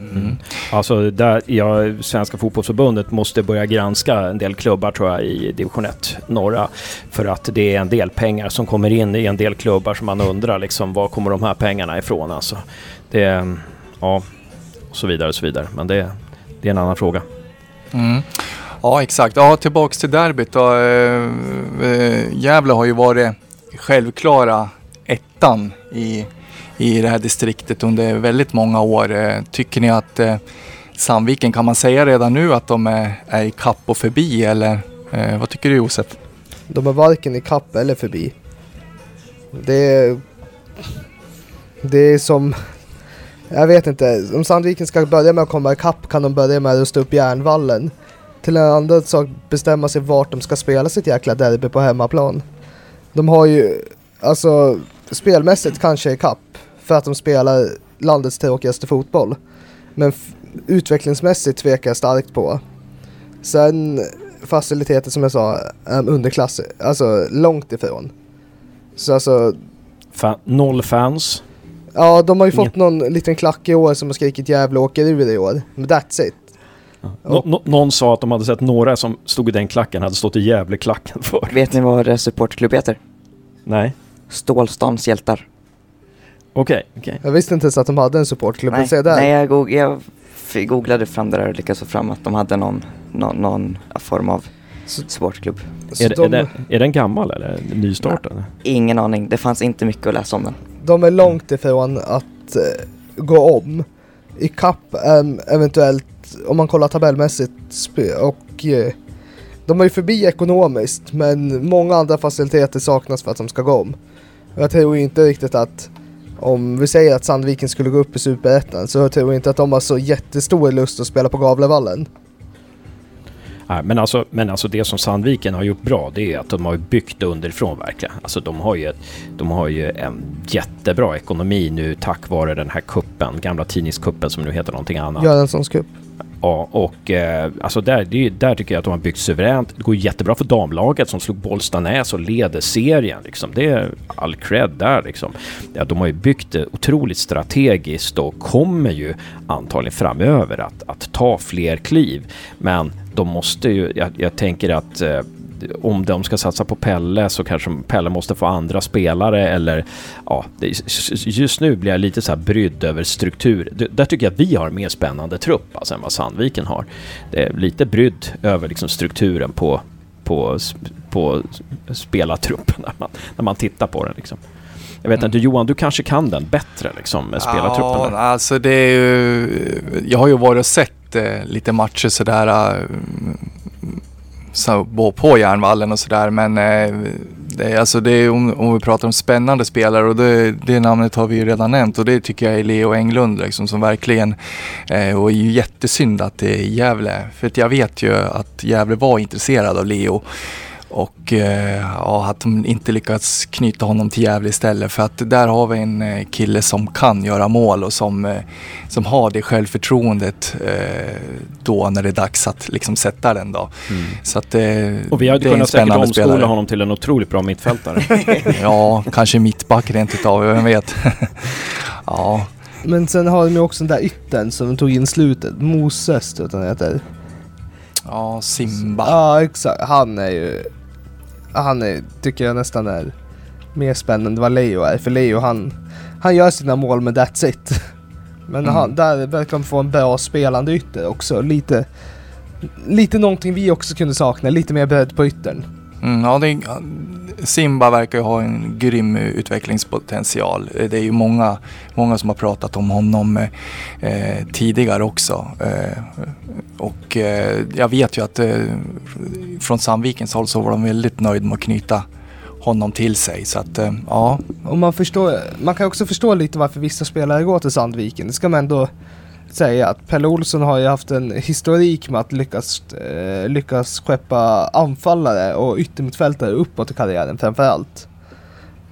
Mm. Alltså, där, ja, Svenska fotbollsförbundet måste börja granska en del klubbar tror jag i division 1 norra. För att det är en del pengar som kommer in i en del klubbar som man undrar liksom var kommer de här pengarna ifrån alltså. Det, ja, och så vidare och så vidare. Men det, det är en annan fråga. Mm. Ja, exakt. Ja, tillbaks till derbyt då. Eh, eh, Gävle har ju varit självklara ettan i, i det här distriktet under väldigt många år. Eh, tycker ni att Sandviken, kan man säga redan nu att de är, är i kapp och förbi eller vad tycker du Josef? De är varken i kapp eller förbi. Det är... Det är som... Jag vet inte. Om Sandviken ska börja med att komma ikapp kan de börja med att rusta upp järnvallen. Till en annan sak bestämma sig vart de ska spela sitt jäkla derby på hemmaplan. De har ju, alltså spelmässigt kanske ikapp för att de spelar landets tråkigaste fotboll. Men utvecklingsmässigt tvekar jag starkt på. Sen faciliteter som jag sa, underklass, alltså långt ifrån. Så alltså, Fa- noll fans. ja de har ju fått någon liten klack i år som har skrikit Gävle åker ur i år. Men that's it. Nå- nå- någon sa att de hade sett några som stod i den klacken hade stått i Gävle-klacken för. Vet ni vad supportklubb heter? Nej. Stålstans hjältar. Okej, okej. Jag visste inte ens att de hade en supportklubb. Nej, där. nej jag, goog- jag googlade fram det där och lyckades få fram att de hade någon, någon, någon form av Så- supportklubb. Så Är, de, är, den, är den gammal eller nystartad? Ingen aning, det fanns inte mycket att läsa om den. de är långt ifrån att eh, gå om. I kapp um, eventuellt, om man kollar tabellmässigt och eh, de är ju förbi ekonomiskt men många andra faciliteter saknas för att de ska gå om. Och Jag tror inte riktigt att om vi säger att Sandviken skulle gå upp i Superettan så jag tror inte att de har så jättestor lust att spela på Gavlevallen. Nej, men, alltså, men alltså det som Sandviken har gjort bra det är att de har byggt underifrån verkligen. Alltså de har ju, de har ju en jättebra ekonomi nu tack vare den här kuppen, gamla tidningskuppen som nu heter någonting annat. Göranssons cup. Ja, och eh, alltså där, det, är- där tycker jag att de har byggt suveränt. Det går jättebra för damlaget som slog Bollstanäs och leder serien. Liksom. Det är all cred där liksom. Ja, de har ju byggt det otroligt strategiskt och kommer ju antagligen framöver att, att ta fler kliv. Men de måste ju, jag, jag tänker att eh, om de ska satsa på Pelle så kanske Pelle måste få andra spelare eller ja, det, just nu blir jag lite så här brydd över struktur. Där tycker jag att vi har en mer spännande trupp alltså, än vad Sandviken har. Det är lite brydd över liksom strukturen på, på, på spelartruppen när man, när man tittar på den. Liksom. Jag vet Mm. inte, Johan, du kanske kan den bättre liksom, med spelartruppen Ja, där. alltså det är ju, jag har ju varit och sett eh, lite matcher sådär eh, så, på- på järnvallen och sådär men eh, det alltså det är, om, om vi pratar om spännande spelare och det, det namnet har vi ju redan nämnt och det tycker jag är Leo Englund liksom, som verkligen eh, och är ju jättesynd att det är Gävle för att jag vet ju att Gävle var intresserad av Leo och eh, ja, att de inte lyckats knyta honom till Gävle istället. För att där har vi en eh, kille som kan göra mål och som, eh, som har det självförtroendet då när det är dags att liksom sätta den då. Mm. Så att det, Och vi hade det är en kunnat säkert spännande omskola spelare. honom till en otroligt bra mittfältare. Ja, kanske mittback rent utav, vem vet. ja, Men sen har de ju också den där ytten som de tog in i slutet. Moses tror jag att han heter. ja, Simba. Ja exakt, han är ju... Han är, tycker jag nästan är mer spännande än vad Leo är. För Leo han, han gör sina mål men that's it. Men Mm. han, där verkar de få en bra spelande ytter också. Lite, lite någonting vi också kunde sakna, lite mer bredd på yttern. Mm, ja, det är, Simba verkar ju ha en grym utvecklingspotential. Det är ju många, många som har pratat om honom eh, tidigare också. Eh, och eh, jag vet ju att eh, från Sandvikens håll så var de väldigt nöjda med att knyta honom till sig. Så att eh, ja, Och man förstår, man kan också förstå lite varför vissa spelare går till Sandviken. Det ska man ändå säga att Pelle Olsson har ju haft en historik med att lyckas, eh, lyckas skeppa anfallare och yttermittfältare uppåt i karriären framförallt.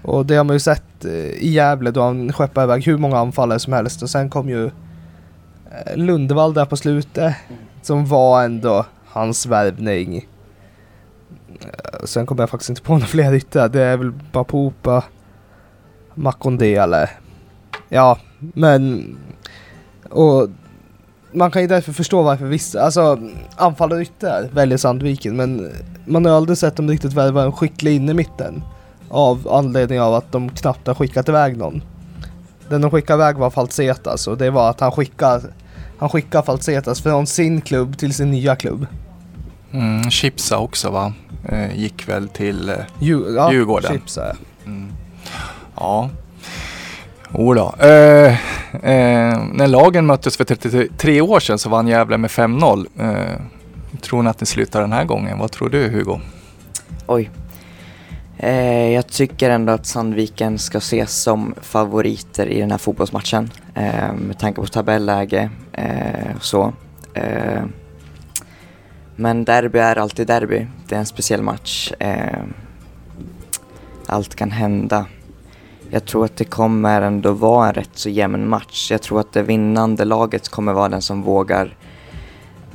Och det har man ju sett eh, i Gävle då han skeppade iväg hur många anfallare som helst och sen kom ju eh, Lundevall där på slutet som var ändå hans värvning. Eh, sen kommer jag faktiskt inte på några fler yttrar. Det är väl bara Popa, Makondele. Ja, men... Och man kan ju därför förstå varför vissa, alltså anfallare yttrar väljer Sandviken men man har aldrig sett dem riktigt värva en skicklig in i mitten. Av anledning av att de knappt har skickat iväg någon. Den de skickade iväg var Falsetas och det var att han skickar han skickar Falsetas från sin klubb till sin nya klubb. Mm, Chipsa också va? Eh, gick väl till... Eh, Djur, ja, Djurgården. Ja. mm. Ja. Jodå. Eh, eh, när lagen möttes för 33 år sedan så vann Gävle med 5-0. Eh, tror ni att ni slutar den här gången? Vad tror du Hugo? Oj. Eh, jag tycker ändå att Sandviken ska ses som favoriter i den här fotbollsmatchen. Eh, med tanke på tabelläge eh, och så. Eh, men derby är alltid derby. Det är en speciell match. Eh, allt kan hända. Jag tror att det kommer ändå vara en rätt så jämn match. Jag tror att det vinnande laget kommer vara den som vågar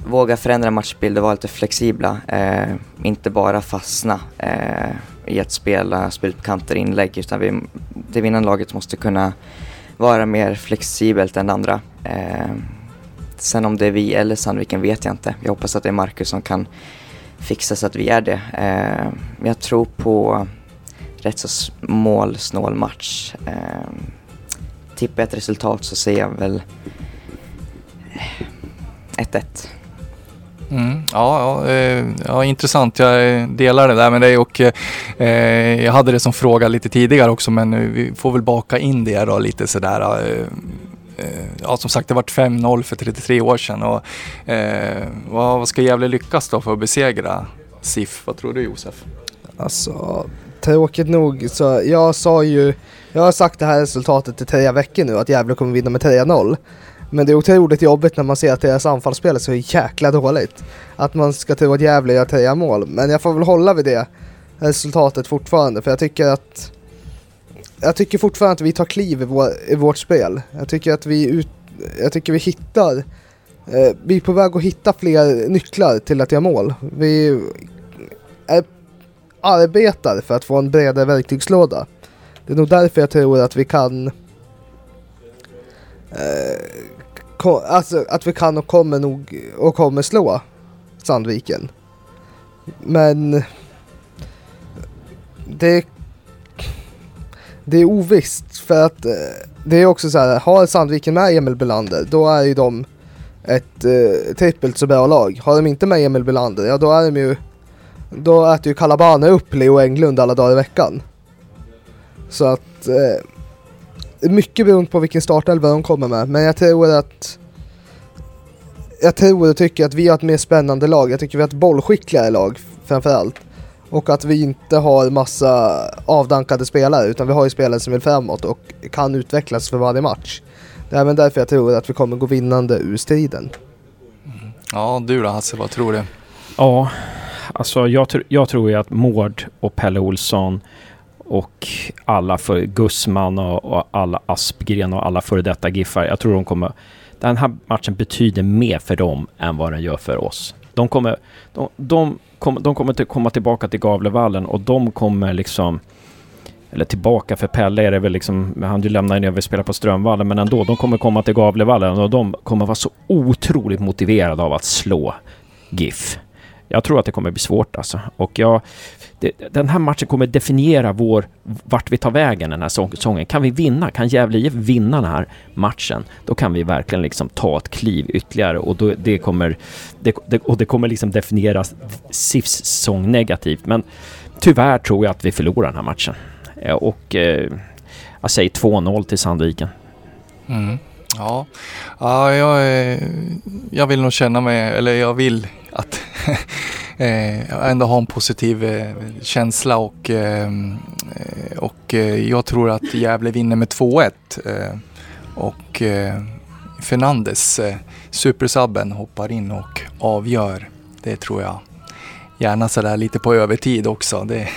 vågar förändra matchbild och vara lite flexibla. Eh, inte bara fastna eh, i att spela spelkanter inlägg utan vi, det vinnande laget måste kunna vara mer flexibelt än andra. Eh, sen om det är vi eller Sandviken vet jag inte. Jag hoppas att det är Marcus som kan fixa så att vi är det. Eh, jag tror på rätt så målsnål match. Eh, tippar jag ett resultat så säger jag väl 1-1. Mm, ja, ja, eh, ja, intressant. Jag eh, delar det där med dig och eh, jag hade det som fråga lite tidigare också men eh, vi får väl baka in det då lite sådär. Eh, eh, ja, som sagt det vart 5-0 för 33 år sedan och eh, vad, vad ska Gävle lyckas då för att besegra SIF? Vad tror du Josef? Alltså, tråkigt nog så jag sa ju, jag har sagt det här resultatet i tre veckor nu att Gävle kommer vinna med 3-0. Men det är otroligt jobbigt när man ser att deras anfallsspel är så jäkla dåligt. Att man ska tro att Gävle gör tre mål. Men jag får väl hålla vid det resultatet fortfarande för jag tycker att jag tycker fortfarande att vi tar kliv i, vår, i vårt spel. Jag tycker att vi, ut, jag tycker vi hittar eh, vi är på väg att hitta fler nycklar till att göra mål. Vi är, arbetar för att få en bredare verktygslåda. Det är nog därför jag tror att vi kan eh, alltså att vi kan och kommer nog och kommer slå Sandviken. Men det det är ovisst för att eh, det är också så här, har Sandviken med Emil Belander då är ju de ett eh, trippelt så bra lag. Har de inte med Emil Belander, ja då är de ju då äter ju Calabane upp Leo Englund alla dagar i veckan. Så att eh, mycket beroende på vilken startelva de kommer med. Men jag tror att jag tror och tycker att vi har ett mer spännande lag. Jag tycker vi har ett bollskickligare lag framförallt. Och att vi inte har massa avdankade spelare utan vi har ju spelare som vill framåt och kan utvecklas för varje match. Det är även därför jag tror att vi kommer gå vinnande ur striden. Ja, du då Hasse, vad tror du? Ja, alltså jag, tr jag tror ju att Mård och Pelle Olsson och alla för Gussman och, och alla Aspgren och alla före detta Giffar. Jag tror de kommer... Den här matchen betyder mer för dem än vad den gör för oss. De kommer, de, de, kom, de kommer till, komma tillbaka till Gavlevallen och de kommer liksom... Eller tillbaka, för Pelle är det väl liksom... Han ju lämnade när vi spelar på Strömvallen, men ändå. De kommer komma till Gavlevallen och de kommer vara så otroligt motiverade av att slå GIF. Jag tror att det kommer bli svårt alltså. Och jag, det, den här matchen kommer definiera vår, vart vi tar vägen den här säsongen. Kan vi vinna, kan Gävle IF vinna den här matchen, då kan vi verkligen liksom ta ett kliv ytterligare och då, det kommer, det, det, och det kommer liksom definiera SIFs säsong negativt. Men tyvärr tror jag att vi förlorar den här matchen. Eh, och eh, jag säger 2-0 till Sandviken. Mm. Ja, ja jag, eh, jag vill nog känna mig, eller jag vill att eh, ändå ha en positiv eh, känsla och, och jag tror att Gävle vinner med 2-1. Och Fernandes, supersubben, hoppar in och avgör. Det tror jag. Gärna sådär lite på övertid också. Det,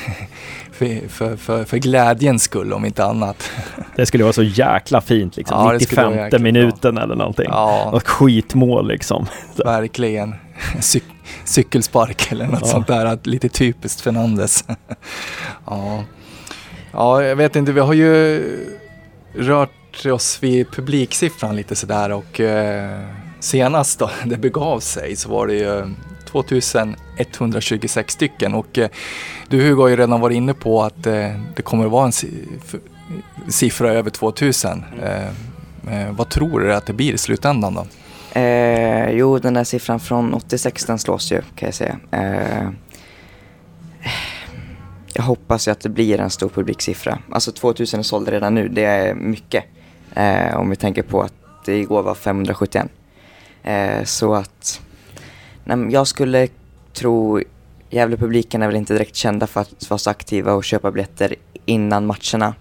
för, för, för, för glädjens skull om inte annat. Det skulle vara så jäkla fint liksom. Ja, 95 minuten bra. eller någonting. Ja. Något skitmål liksom. Verkligen. Cy cykelspark eller något ja. sånt där. Lite typiskt Fernandes. ja. ja, jag vet inte. Vi har ju rört oss vid publiksiffran lite sådär och eh, senast då det begav sig så var det ju 2126 stycken och eh, du Hugo har ju redan varit inne på att eh, det kommer att vara en siffra över 2000. Eh, vad tror du att det blir i slutändan då? Eh, jo, den där siffran från 86 den slås ju kan jag säga. Eh, jag hoppas ju att det blir en stor publiksiffra. Alltså 2000 är sålda redan nu, det är mycket. Eh, om vi tänker på att det igår var 571. Eh, så att nej, jag skulle tro, Gävle-publiken är väl inte direkt kända för att vara så aktiva och köpa biljetter innan matcherna.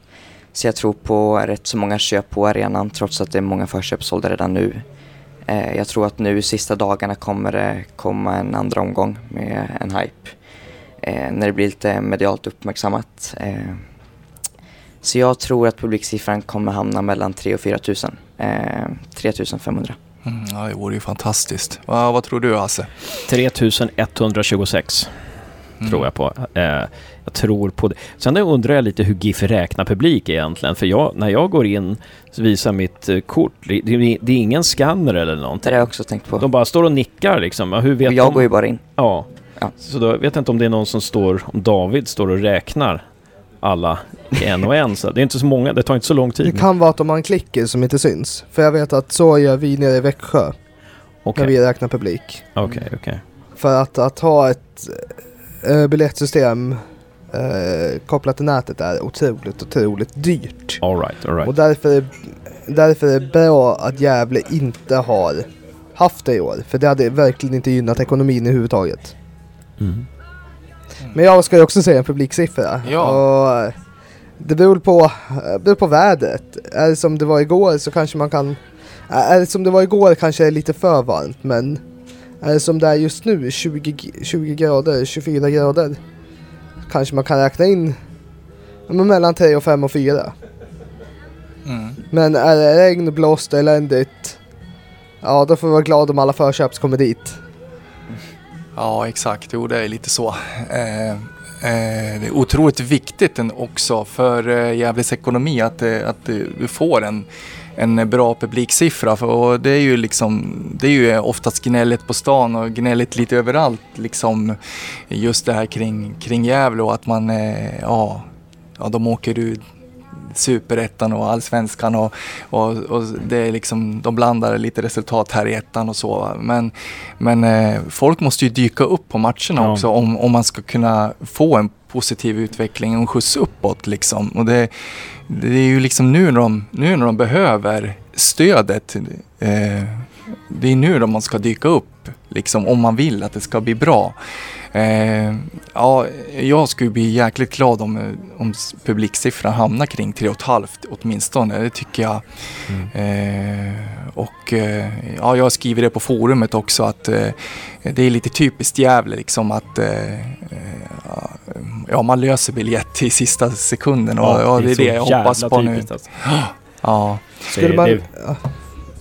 Så jag tror på rätt så många köp på arenan trots att det är många förköp sålda redan nu. Eh, jag tror att nu sista dagarna kommer det komma en andra omgång med en hype. Eh, när det blir lite medialt uppmärksammat. Eh, så jag tror att publiksiffran kommer hamna mellan 3 och 4 tusen. Eh, 3 500. Mm, ja, det vore ju fantastiskt. Ja, vad tror du Hasse? 3126 Mm. tror jag på. Eh, jag tror på det. Sen undrar jag lite hur GIF räknar publik egentligen. För jag, när jag går in så visar mitt eh, kort, det, det, det är ingen scanner eller Det någonting. har jag också tänkt på. De bara står och nickar liksom. Hur vet Och jag de? går ju bara in. Ja. Ja. Så då vet jag inte om det är någon som står, om David står och räknar alla en och en. Så det är inte så många, det tar inte så lång tid. Det kan vara att de har en klicker som inte syns. För jag vet att så gör vi nere i Växjö Okej, när vi räknar publik. okej, okej. För att, att ha ett äh, biljettsystem eh, kopplat till nätet är otroligt, otroligt dyrt. All right, all right. Och därför är, därför är det bra att Gävle inte har haft det i år. För det hade verkligen inte gynnat ekonomin överhuvudtaget. Mm. Men jag ska ju också säga en publiksiffra. Ja. Och eh, det beror på, eh, beror på vädret. Är det som det var igår så kanske man kan... Är det som det var igår kanske det är lite för varmt men är det som det är just nu 20, g- 20 grader, 24 grader kanske man kan räkna in men mellan 3 och 5 och 4. Mm. Men är det regn, blåst, eländigt Ja då får vi vara glada om alla förköps kommer dit. Ja, exakt. Jo, det är lite så. Eh, eh, det är otroligt viktigt också för eh, Gävles ekonomi att, eh, att eh, vi får en, en bra publiksiffra. För, och det är ju liksom, det är ju oftast gnälligt på stan och gnälligt lite överallt. Liksom, just det här kring, kring Gävle och att man, eh, ja, ja, de åker ut superettan och allsvenskan och, och, och det är liksom, de blandar lite resultat här i ettan och så. Men, men eh, folk måste ju dyka upp på matcherna Ja. också om, om man ska kunna få en positiv utveckling och en skjuts uppåt liksom. Och det, det är ju liksom nu när de, nu när de behöver stödet. Eh, det är nu de man ska dyka upp liksom om man vill att det ska bli bra. Eh, ja, jag skulle bli jäkligt glad om, eh, om publiksiffran hamnar kring 3,5 åtminstone. Det tycker jag. Eh, och eh, ja, jag skriver det på forumet också att eh, det är lite typiskt Gävle liksom att ja, man löser biljett i sista sekunden och ja, det är så det jag hoppas på nu. Alltså. Ja, Skulle Det- man, det- ja,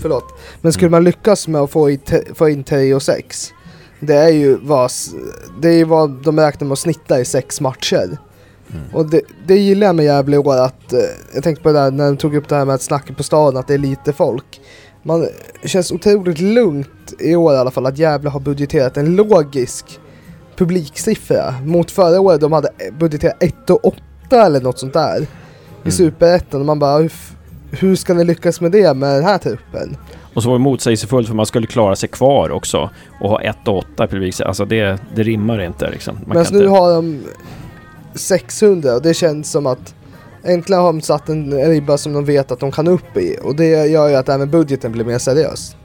förlåt. Men skulle man lyckas med att få, i te, få in 3 och 6 Det är ju vad, det är vad de räknar med att snitta i sex matcher. Och det, det gillar jag med Gävle i år att, eh, jag tänkte på det där när de tog upp det här med att snacka på staden, att det är lite folk. Man, känns otroligt lugnt i år i alla fall att Gävle har budgeterat en logisk publiksiffra. Mot förra året de hade budgeterat 1 och 8 eller något sånt där. I Mm. Superettan och man bara hur, hur ska ni lyckas med det med den här truppen? Och så var det motsägelsefullt för man skulle klara sig kvar också och ha 1 och 8 i publik. Alltså det, det rimmar inte liksom. Man Men nu inte... har de 600 och det känns som att äntligen har de satt en ribba som de vet att de kan upp i och det gör ju att även budgeten blir mer seriös.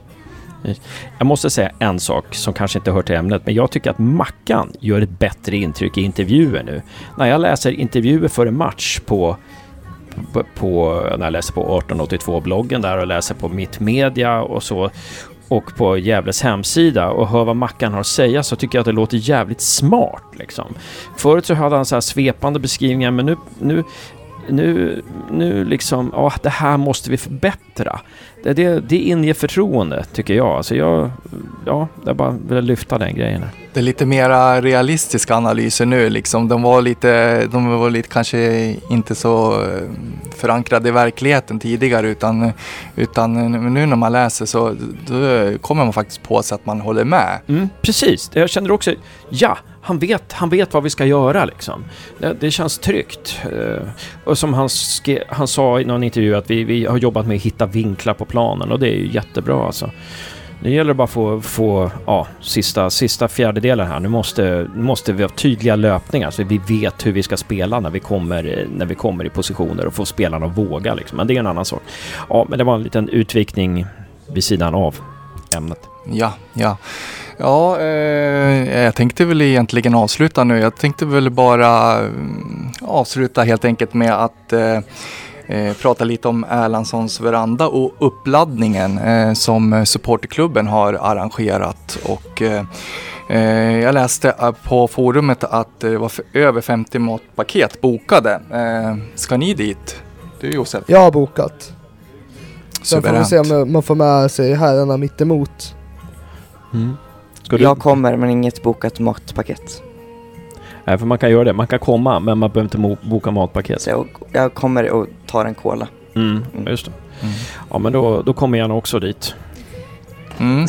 Jag måste säga en sak som kanske inte hör till ämnet, men jag tycker att Mackan gör ett bättre intryck i intervjuer nu. När jag läser intervjuer för en match på, på, på när jag läser på 1882-bloggen där och läser på Mitt Media och så och på Gävles hemsida och hör vad Mackan har att säga så tycker jag att det låter jävligt smart liksom. Förut så hade han så här svepande beskrivningar men nu, nu nu, nu liksom, ja det här måste vi förbättra. Det, det, det inger förtroende tycker jag. så jag, ja, jag bara vill lyfta den grejen. här det är lite mera realistiska analyser nu liksom. De var lite, de var lite kanske inte så eh, förankrade i verkligheten tidigare utan, utan nu när man läser så då kommer man faktiskt på sig att man håller med. Mm, precis, jag känner också, ja, han vet, han vet vad vi ska göra liksom. Det, det känns tryggt. Eh, och som han, ske, han sa i någon intervju att vi, vi har jobbat med att hitta vinklar på planen och det är ju jättebra alltså. Nu gäller det bara att få, få ja, sista, sista fjärdedelen här. Nu måste, måste vi ha tydliga löpningar så vi vet hur vi ska spela när vi kommer, när vi kommer i positioner och få spelarna att våga. Liksom. Men det är en annan sak. Ja, men det var en liten utvikning vid sidan av ämnet. Ja, ja. Ja, eh, jag tänkte väl egentligen avsluta nu. Jag tänkte väl bara mm, avsluta helt enkelt med att eh, eh, prata lite om Erlandssons veranda och uppladdningen eh, som supporterklubben har arrangerat. Och, eh, eh, jag läste på forumet att det var över 50 matpaket bokade. Eh, ska ni dit? Du Josef? Jag har bokat. Sen får vi se om man får med sig herrarna mittemot. Mm. Jag kommer men inget bokat matpaket. Nej, för man kan göra det. Man kan komma, men man behöver inte boka matpaket. Så jag, jag kommer och tar en cola. Mm, just det. Ja, men då, då kommer jag nog också dit. Mm.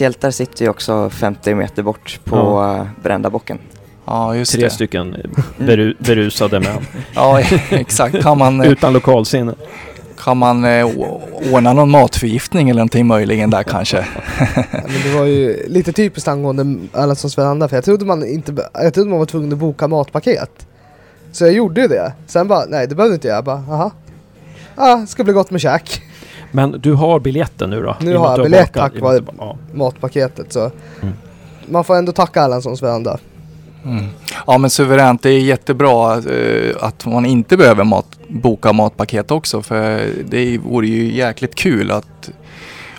Hjältar sitter ju också 50 meter bort på Ja. ja. brända bocken. Ja, just Tre det. stycken beru, berusade män. Ja, exakt. Kan man, eh, Utan lokalsinne. Kan man eh, ordna någon matförgiftning eller någonting möjligen där kanske? Ja, Men det var ju lite typiskt angående Erlandssons veranda för jag trodde man inte, jag trodde man var tvungen att boka matpaket. Så jag gjorde ju det. Sen bara, nej det behövde inte jag. Jag bara, aha. Ah, ska bli gott med käk. Men du har biljetten nu då? Nu har jag biljett bakat- tack vare- ja. Matpaketet så. Mm. Man får ändå tacka Erlandssons veranda. Mm. Ja men suveränt, det är jättebra eh, att man inte behöver mat, boka matpaket också för det vore ju jäkligt kul att,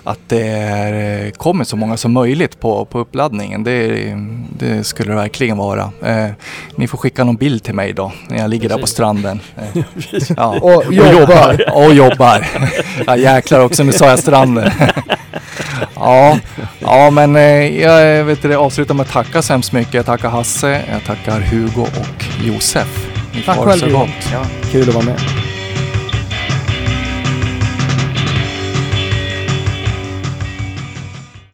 att det är, kommer så många som möjligt på, på uppladdningen. Det, det skulle det verkligen vara. Eh, ni får skicka någon bild till mig då när jag ligger där på Precis. stranden. Eh, ja. Och jobbar. Och jobbar. Ja jäklar också, nu sa jag stranden. Ja, ja men eh, jag vet det, avslutar med att tacka så hemskt mycket. Jag tackar Hasse, jag tackar Hugo och Josef. Tack själv, Johan. Ja. Kul att vara med.